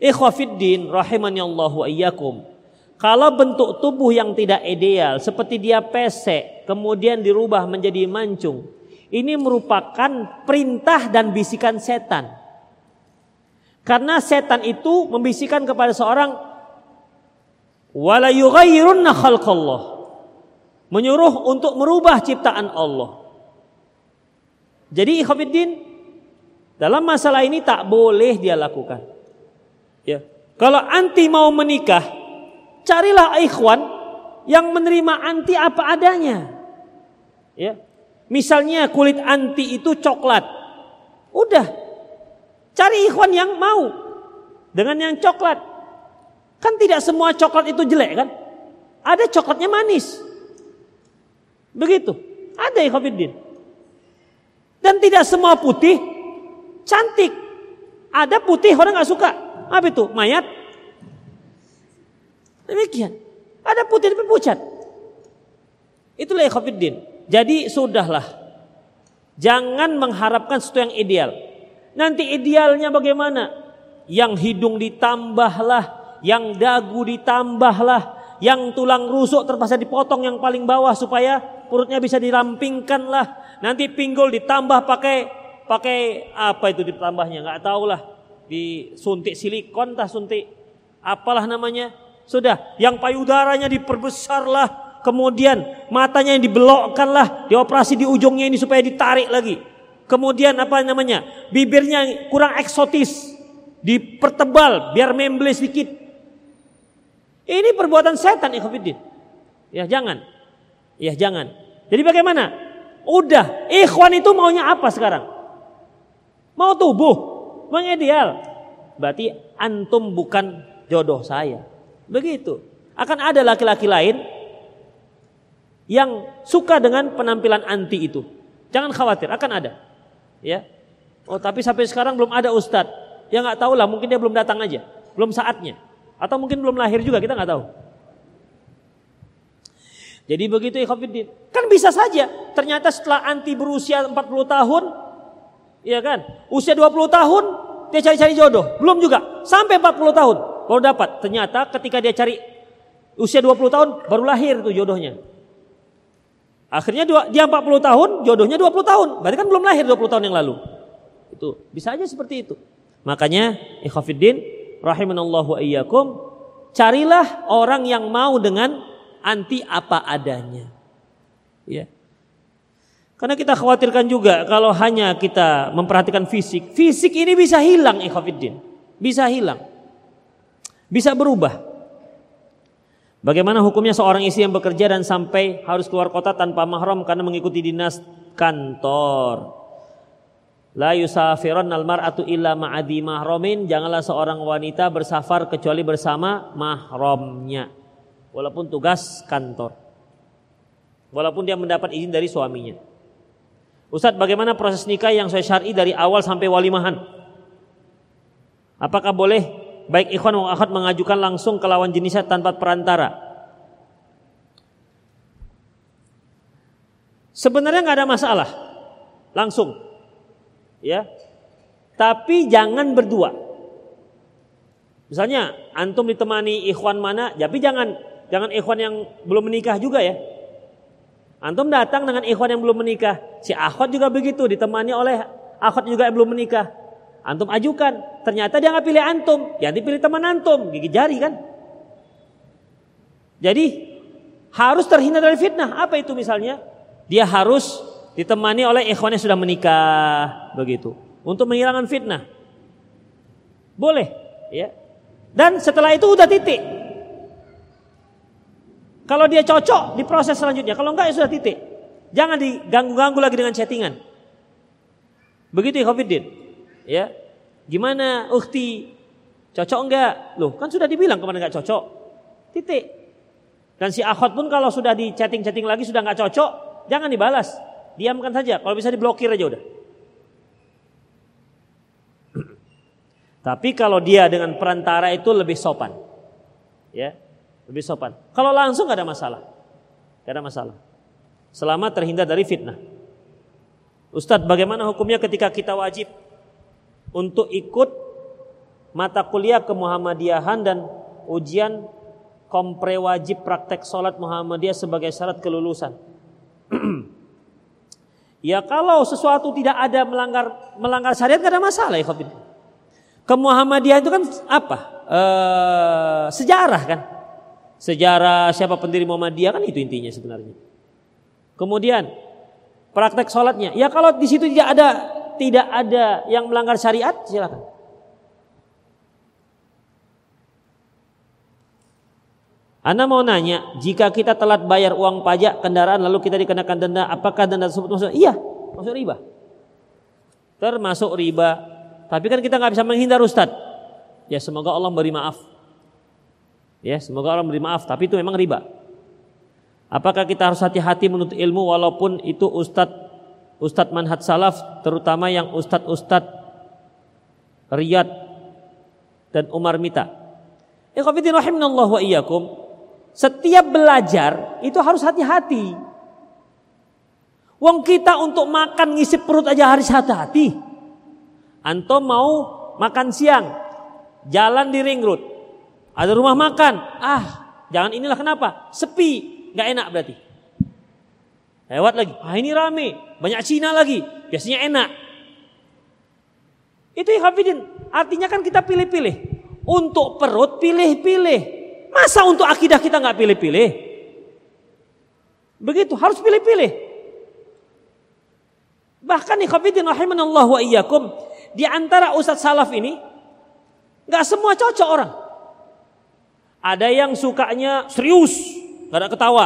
Ikhwafiddin rahimani Allah wa iyyakum. Kalau bentuk tubuh yang tidak ideal seperti dia pesek kemudian dirubah menjadi mancung. Ini merupakan perintah dan bisikan setan. Karena setan itu membisikkan kepada seorang wala yughayyirunna khalqallah. Menyuruh untuk merubah ciptaan Allah. Jadi ikhwatiddin dalam masalah ini tak boleh dia lakukan. Ya. Kalau anti mau menikah, Carilah ikhwan yang menerima anti apa adanya. Ya. Misalnya kulit anti itu coklat. Udah. Cari ikhwan yang mau dengan yang coklat. Kan tidak semua coklat itu jelek kan? Ada coklatnya manis. Begitu. Ada ikhwafiddin. Dan tidak semua putih cantik. Ada putih orang nggak suka. Apa itu? Mayat Demikian. Ada putih tapi pucat. Itulah ikhwafiddin. Jadi sudahlah. Jangan mengharapkan sesuatu yang ideal. Nanti idealnya bagaimana? Yang hidung ditambahlah, yang dagu ditambahlah, yang tulang rusuk terpaksa dipotong yang paling bawah supaya perutnya bisa dirampingkan lah. Nanti pinggul ditambah pakai pakai apa itu ditambahnya nggak tahu lah. Disuntik silikon tah suntik apalah namanya sudah, yang payudaranya diperbesarlah, kemudian matanya yang dibelokkan lah, dioperasi di ujungnya ini supaya ditarik lagi. Kemudian apa namanya? Bibirnya kurang eksotis, dipertebal biar memble sedikit. Ini perbuatan setan ikhwatiddin. Ya jangan. Ya jangan. Jadi bagaimana? Udah, ikhwan itu maunya apa sekarang? Mau tubuh, mau ideal. Berarti antum bukan jodoh saya. Begitu. Akan ada laki-laki lain yang suka dengan penampilan anti itu. Jangan khawatir, akan ada. Ya. Oh, tapi sampai sekarang belum ada ustadz. Ya nggak tahu lah, mungkin dia belum datang aja, belum saatnya. Atau mungkin belum lahir juga, kita nggak tahu. Jadi begitu ikhwatiddin. Kan bisa saja. Ternyata setelah anti berusia 40 tahun, ya kan? Usia 20 tahun dia cari-cari jodoh, belum juga. Sampai 40 tahun baru dapat. Ternyata ketika dia cari usia 20 tahun baru lahir tuh jodohnya. Akhirnya dia 40 tahun, jodohnya 20 tahun. Berarti kan belum lahir 20 tahun yang lalu. Itu bisa aja seperti itu. Makanya ikhafidin rahimanallahu ayyakum carilah orang yang mau dengan anti apa adanya. Ya. Karena kita khawatirkan juga kalau hanya kita memperhatikan fisik, fisik ini bisa hilang ikhafidin. Bisa hilang. Bisa berubah. Bagaimana hukumnya seorang istri yang bekerja dan sampai harus keluar kota tanpa mahram karena mengikuti dinas kantor? La yusafiron almar'atu illa ma'adi mahromin. Janganlah seorang wanita bersafar kecuali bersama mahramnya. Walaupun tugas kantor. Walaupun dia mendapat izin dari suaminya. Ustadz bagaimana proses nikah yang saya syar'i dari awal sampai walimahan? Apakah boleh baik ikhwan maupun akhwat mengajukan langsung ke lawan jenisnya tanpa perantara. Sebenarnya nggak ada masalah, langsung, ya. Tapi jangan berdua. Misalnya antum ditemani ikhwan mana, tapi jangan jangan ikhwan yang belum menikah juga ya. Antum datang dengan ikhwan yang belum menikah, si akhwat juga begitu ditemani oleh akhwat juga yang belum menikah. Antum ajukan. Ternyata dia nggak pilih antum. Yang dipilih teman antum. Gigi jari kan. Jadi harus terhindar dari fitnah. Apa itu misalnya? Dia harus ditemani oleh ikhwan yang sudah menikah. Begitu. Untuk menghilangkan fitnah. Boleh. ya. Dan setelah itu udah titik. Kalau dia cocok, diproses selanjutnya. Kalau enggak ya sudah titik. Jangan diganggu-ganggu lagi dengan chattingan. Begitu ya Khofiddin. Ya. Gimana ukti? Cocok enggak? Loh, kan sudah dibilang ke mana enggak cocok. Titik. Dan si akhwat pun kalau sudah di chatting-chatting lagi sudah enggak cocok, jangan dibalas. Diamkan saja. Kalau bisa diblokir aja udah. Tapi kalau dia dengan perantara itu lebih sopan. Ya, lebih sopan. Kalau langsung gak ada masalah. Gak ada masalah. Selama terhindar dari fitnah. Ustadz, bagaimana hukumnya ketika kita wajib untuk ikut mata kuliah ke Muhammadiyahan dan ujian kompre wajib praktek sholat Muhammadiyah sebagai syarat kelulusan. (clears throat) ya kalau sesuatu tidak ada melanggar melanggar syariat gak ada masalah ya Ke Muhammadiyah itu kan apa? E, sejarah kan. Sejarah siapa pendiri Muhammadiyah kan itu intinya sebenarnya. Kemudian praktek sholatnya. Ya kalau di situ tidak ada tidak ada yang melanggar syariat, silakan. Anda mau nanya, jika kita telat bayar uang pajak kendaraan lalu kita dikenakan denda, apakah denda tersebut masuk? Iya, masuk riba. Termasuk riba. Tapi kan kita nggak bisa menghindar Ustaz. Ya semoga Allah beri maaf. Ya semoga Allah beri maaf. Tapi itu memang riba. Apakah kita harus hati-hati menuntut ilmu walaupun itu Ustadz ustadz manhaj salaf terutama yang ustadz-ustadz Riyad dan Umar Mita. Ikhwatiddin rahimanallah wa iyyakum. Setiap belajar itu harus hati-hati. Wong kita untuk makan ngisi perut aja harus hati-hati. Antum mau makan siang, jalan di ring road, ada rumah makan, ah jangan inilah kenapa? Sepi, nggak enak berarti. Lewat lagi, ah ini rame, banyak Cina lagi, biasanya enak. Itu hafidin, artinya kan kita pilih-pilih. Untuk perut pilih-pilih. Masa untuk akidah kita nggak pilih-pilih? Begitu, harus pilih-pilih. Bahkan ikhwatiddin rahimanallah wa iyyakum, di antara ustadz salaf ini nggak semua cocok orang. Ada yang sukanya serius, nggak ada ketawa.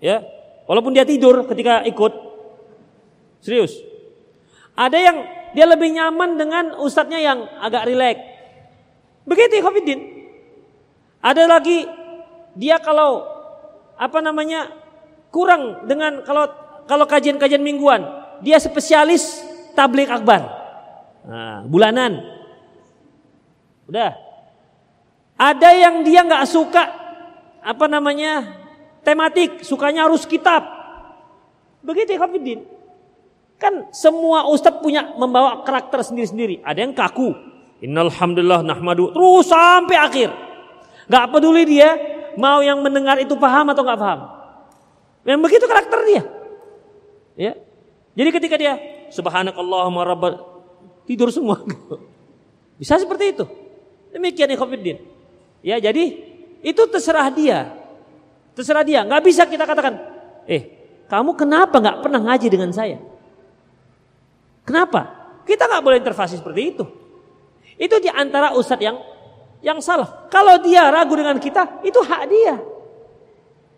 Ya, walaupun dia tidur ketika ikut serius. Ada yang dia lebih nyaman dengan ustadznya yang agak rileks. Begitu ikhwatiddin. Ada lagi dia kalau apa namanya kurang dengan kalau kalau kajian-kajian mingguan dia spesialis tablik akbar. Nah, bulanan. Udah. Ada yang dia nggak suka apa namanya tematik sukanya harus kitab. Begitu ya Khafidin. Kan semua ustadz punya membawa karakter sendiri-sendiri. Ada yang kaku. Innalhamdulillah nahmadu. Terus sampai akhir nggak peduli dia mau yang mendengar itu paham atau nggak paham memang begitu karakter dia ya jadi ketika dia subhanakallahumma rabbal tidur semua. (laughs) Bisa seperti itu. Demikian ikhwatiddin. Ya, jadi itu terserah dia. Terserah dia. Nggak bisa kita katakan, eh kamu kenapa nggak pernah ngaji dengan saya? Kenapa? Kita nggak boleh intervensi seperti itu. Itu di antara ustadz yang yang salah. Kalau dia ragu dengan kita, itu hak dia.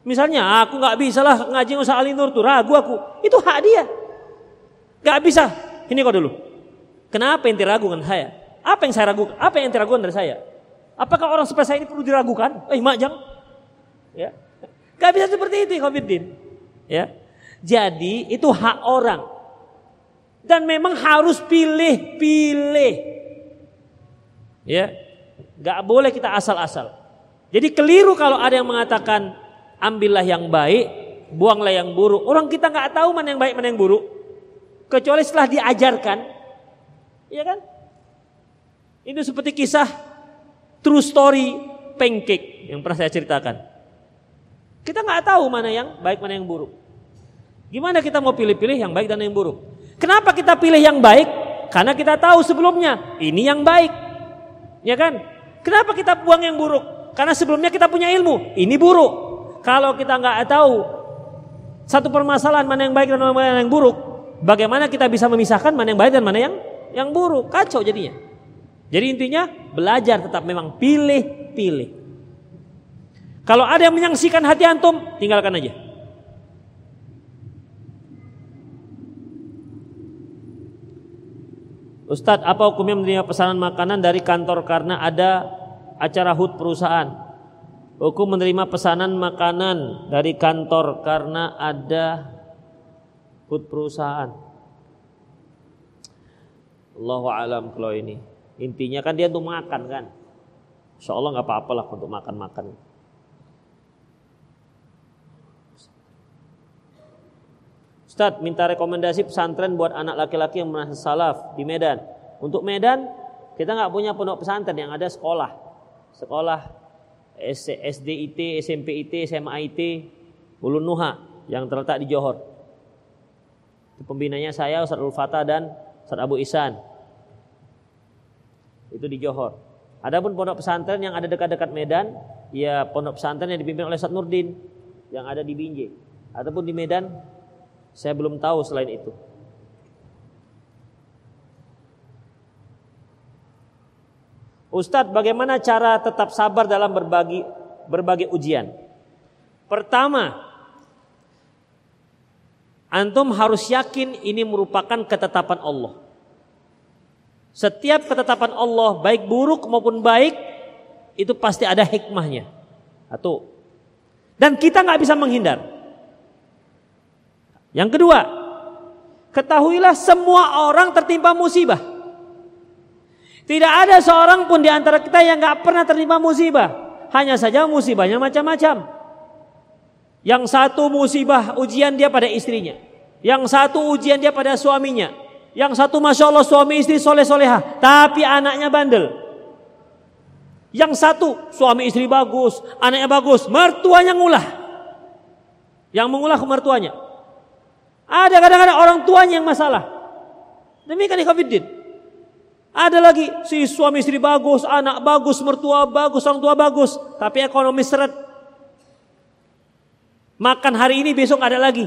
Misalnya aku nggak bisa lah ngaji usah Ali Nur tuh ragu aku, itu hak dia. Gak bisa. Ini kau dulu. Kenapa ente ragu dengan saya? Apa yang saya ragukan? Apa yang ragukan dari saya? Apakah orang seperti saya ini perlu diragukan? Eh, mak jangan. Ya. Gak bisa seperti itu, Khofiddin. Ya. Jadi itu hak orang. Dan memang harus pilih-pilih. Ya. Gak boleh kita asal-asal. Jadi keliru kalau ada yang mengatakan ambillah yang baik, buanglah yang buruk. Orang kita nggak tahu mana yang baik, mana yang buruk. Kecuali setelah diajarkan. Iya kan? Ini seperti kisah true story pancake yang pernah saya ceritakan. Kita nggak tahu mana yang baik mana yang buruk. Gimana kita mau pilih-pilih yang baik dan yang buruk? Kenapa kita pilih yang baik? Karena kita tahu sebelumnya ini yang baik. Ya kan? Kenapa kita buang yang buruk? Karena sebelumnya kita punya ilmu, ini buruk. Kalau kita nggak tahu satu permasalahan mana yang baik dan mana yang buruk, Bagaimana kita bisa memisahkan mana yang baik dan mana yang yang buruk? Kacau jadinya. Jadi intinya belajar tetap memang pilih-pilih. Kalau ada yang menyaksikan hati antum, tinggalkan aja. Ustadz, apa hukumnya menerima pesanan makanan dari kantor karena ada acara HUT perusahaan? Hukum menerima pesanan makanan dari kantor karena ada ikut perusahaan. Allahu alam kalau ini. Intinya kan dia untuk makan kan. Insya Allah nggak apa-apa lah untuk makan-makan. Ustadz minta rekomendasi pesantren buat anak laki-laki yang merasa salaf di Medan. Untuk Medan kita nggak punya pondok pesantren yang ada sekolah. Sekolah SDIT, SMPIT, SMAIT, Ulun Nuha yang terletak di Johor. Pembinanya saya Ustaz Ul Fatah dan Ustaz Abu Isan. Itu di Johor. Adapun pondok pesantren yang ada dekat-dekat Medan, ya pondok pesantren yang dipimpin oleh Ustaz Nurdin yang ada di Binjai. Ataupun di Medan, saya belum tahu selain itu. Ustadz, bagaimana cara tetap sabar dalam berbagi berbagai ujian? Pertama, Antum harus yakin ini merupakan ketetapan Allah. Setiap ketetapan Allah baik buruk maupun baik itu pasti ada hikmahnya. Satu. Dan kita nggak bisa menghindar. Yang kedua, ketahuilah semua orang tertimpa musibah. Tidak ada seorang pun di antara kita yang nggak pernah tertimpa musibah. Hanya saja musibahnya macam-macam. Yang satu musibah ujian dia pada istrinya. Yang satu ujian dia pada suaminya. Yang satu masya Allah suami istri soleh soleha. Tapi anaknya bandel. Yang satu suami istri bagus, anaknya bagus, mertuanya ngulah. Yang mengulah mertuanya. Ada kadang-kadang orang tuanya yang masalah. Demikian ikhwafiddin. Ada lagi si suami istri bagus, anak bagus, mertua bagus, orang tua bagus, tapi ekonomi seret. Makan hari ini besok ada lagi.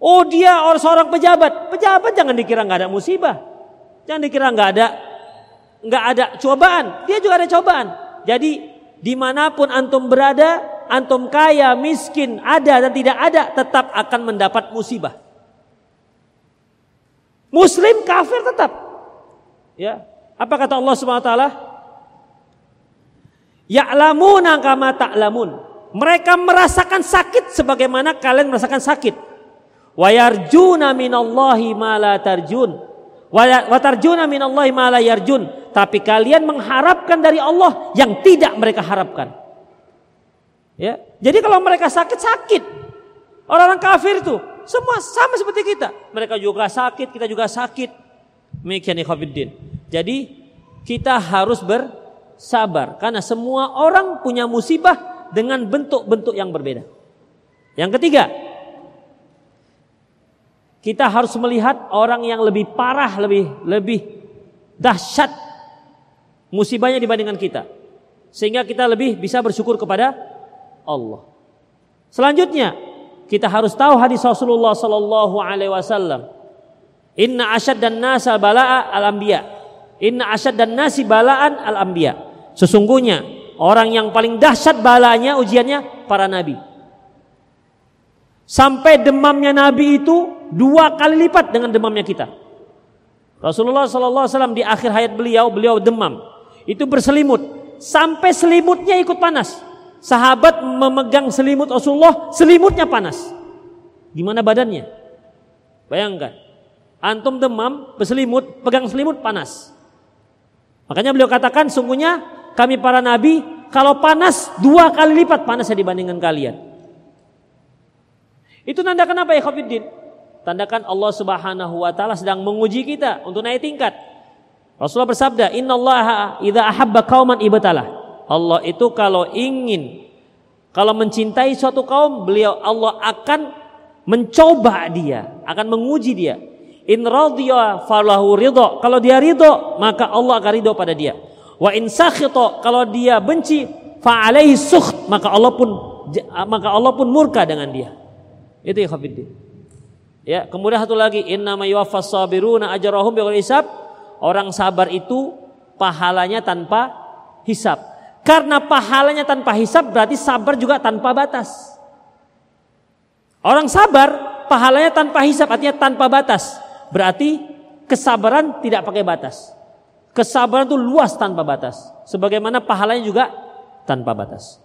Oh dia orang seorang pejabat. Pejabat jangan dikira nggak ada musibah. Jangan dikira nggak ada nggak ada cobaan. Dia juga ada cobaan. Jadi di mana pun antum berada, antum kaya, miskin, ada dan tidak ada, tetap akan mendapat musibah. Muslim kafir tetap. Ya. Apa kata Allah Subhanahu wa taala? Ya'lamuna kama ta'lamun. Mereka merasakan sakit sebagaimana kalian merasakan sakit. Wa yarjuna minallahi ma la tarjun. Wa tarjuna minallahi ma la yarjun. Tapi kalian mengharapkan dari Allah yang tidak mereka harapkan. Ya. Jadi kalau mereka sakit sakit. Orang-orang kafir itu semua sama seperti kita. Mereka juga sakit, kita juga sakit. Demikian ikhwatiddin. Jadi kita harus bersabar karena semua orang punya musibah dengan bentuk-bentuk yang berbeda. Yang ketiga, kita harus melihat orang yang lebih parah, lebih lebih dahsyat musibahnya dibandingkan kita. Sehingga kita lebih bisa bersyukur kepada Allah. Selanjutnya, kita harus tahu hadis Rasulullah sallallahu alaihi wasallam. Inna asyad dan nasa balaa al anbiya. Inna asyad dan nasi balaan al anbiya. Sesungguhnya orang yang paling dahsyat balanya ujiannya para nabi. Sampai demamnya nabi itu dua kali lipat dengan demamnya kita. Rasulullah Wasallam di akhir hayat beliau, beliau demam. Itu berselimut sampai selimutnya ikut panas. Sahabat memegang selimut Rasulullah, selimutnya panas. Gimana badannya? Bayangkan, antum demam, berselimut, pegang selimut panas. Makanya beliau katakan, sungguhnya kami para nabi kalau panas dua kali lipat panasnya dibandingkan kalian. Itu nanda kenapa ya Khafiddin? Tandakan Allah Subhanahu wa taala sedang menguji kita untuk naik tingkat. Rasulullah bersabda, "Innallaha idza ahabba qauman ibtalah." Allah itu kalau ingin kalau mencintai suatu kaum, beliau Allah akan mencoba dia, akan menguji dia. In radhiya falahu ridho. Kalau dia ridho, maka Allah akan ridho pada dia. Wa in sakhita, kalau dia benci, fa alaihi sukht, maka Allah pun maka Allah pun murka dengan dia. Itu ya. Ya, kemudian satu lagi inna yuwaffas sabiruna ajrahum bighairi hisab. Orang sabar itu pahalanya tanpa hisab. Karena pahalanya tanpa hisab berarti sabar juga tanpa batas. Orang sabar pahalanya tanpa hisab artinya tanpa batas. Berarti kesabaran tidak pakai batas. Kesabaran itu luas tanpa batas. Sebagaimana pahalanya juga tanpa batas.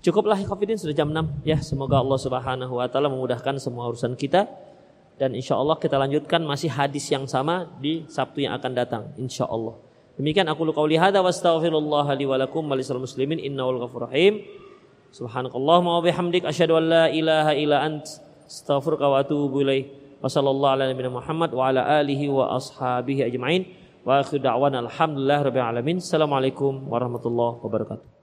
Cukuplah Khafidin sudah jam 6 ya. Semoga Allah Subhanahu wa taala memudahkan semua urusan kita dan insya Allah kita lanjutkan masih hadis yang sama di Sabtu yang akan datang insya Allah. Demikian aku lu qauli hadza wastaghfirullah li wa wa muslimin innahu ghafurur rahim. Subhanakallahumma wa bihamdik asyhadu an la ilaha illa ant astaghfiruka wa atubu. Wa sallallahu ala nabiyina Muhammad wa ala alihi wa ashabihi ajmain. Wa akhir da'wana alhamdulillah rabbil alamin. Assalamualaikum warahmatullahi wabarakatuh.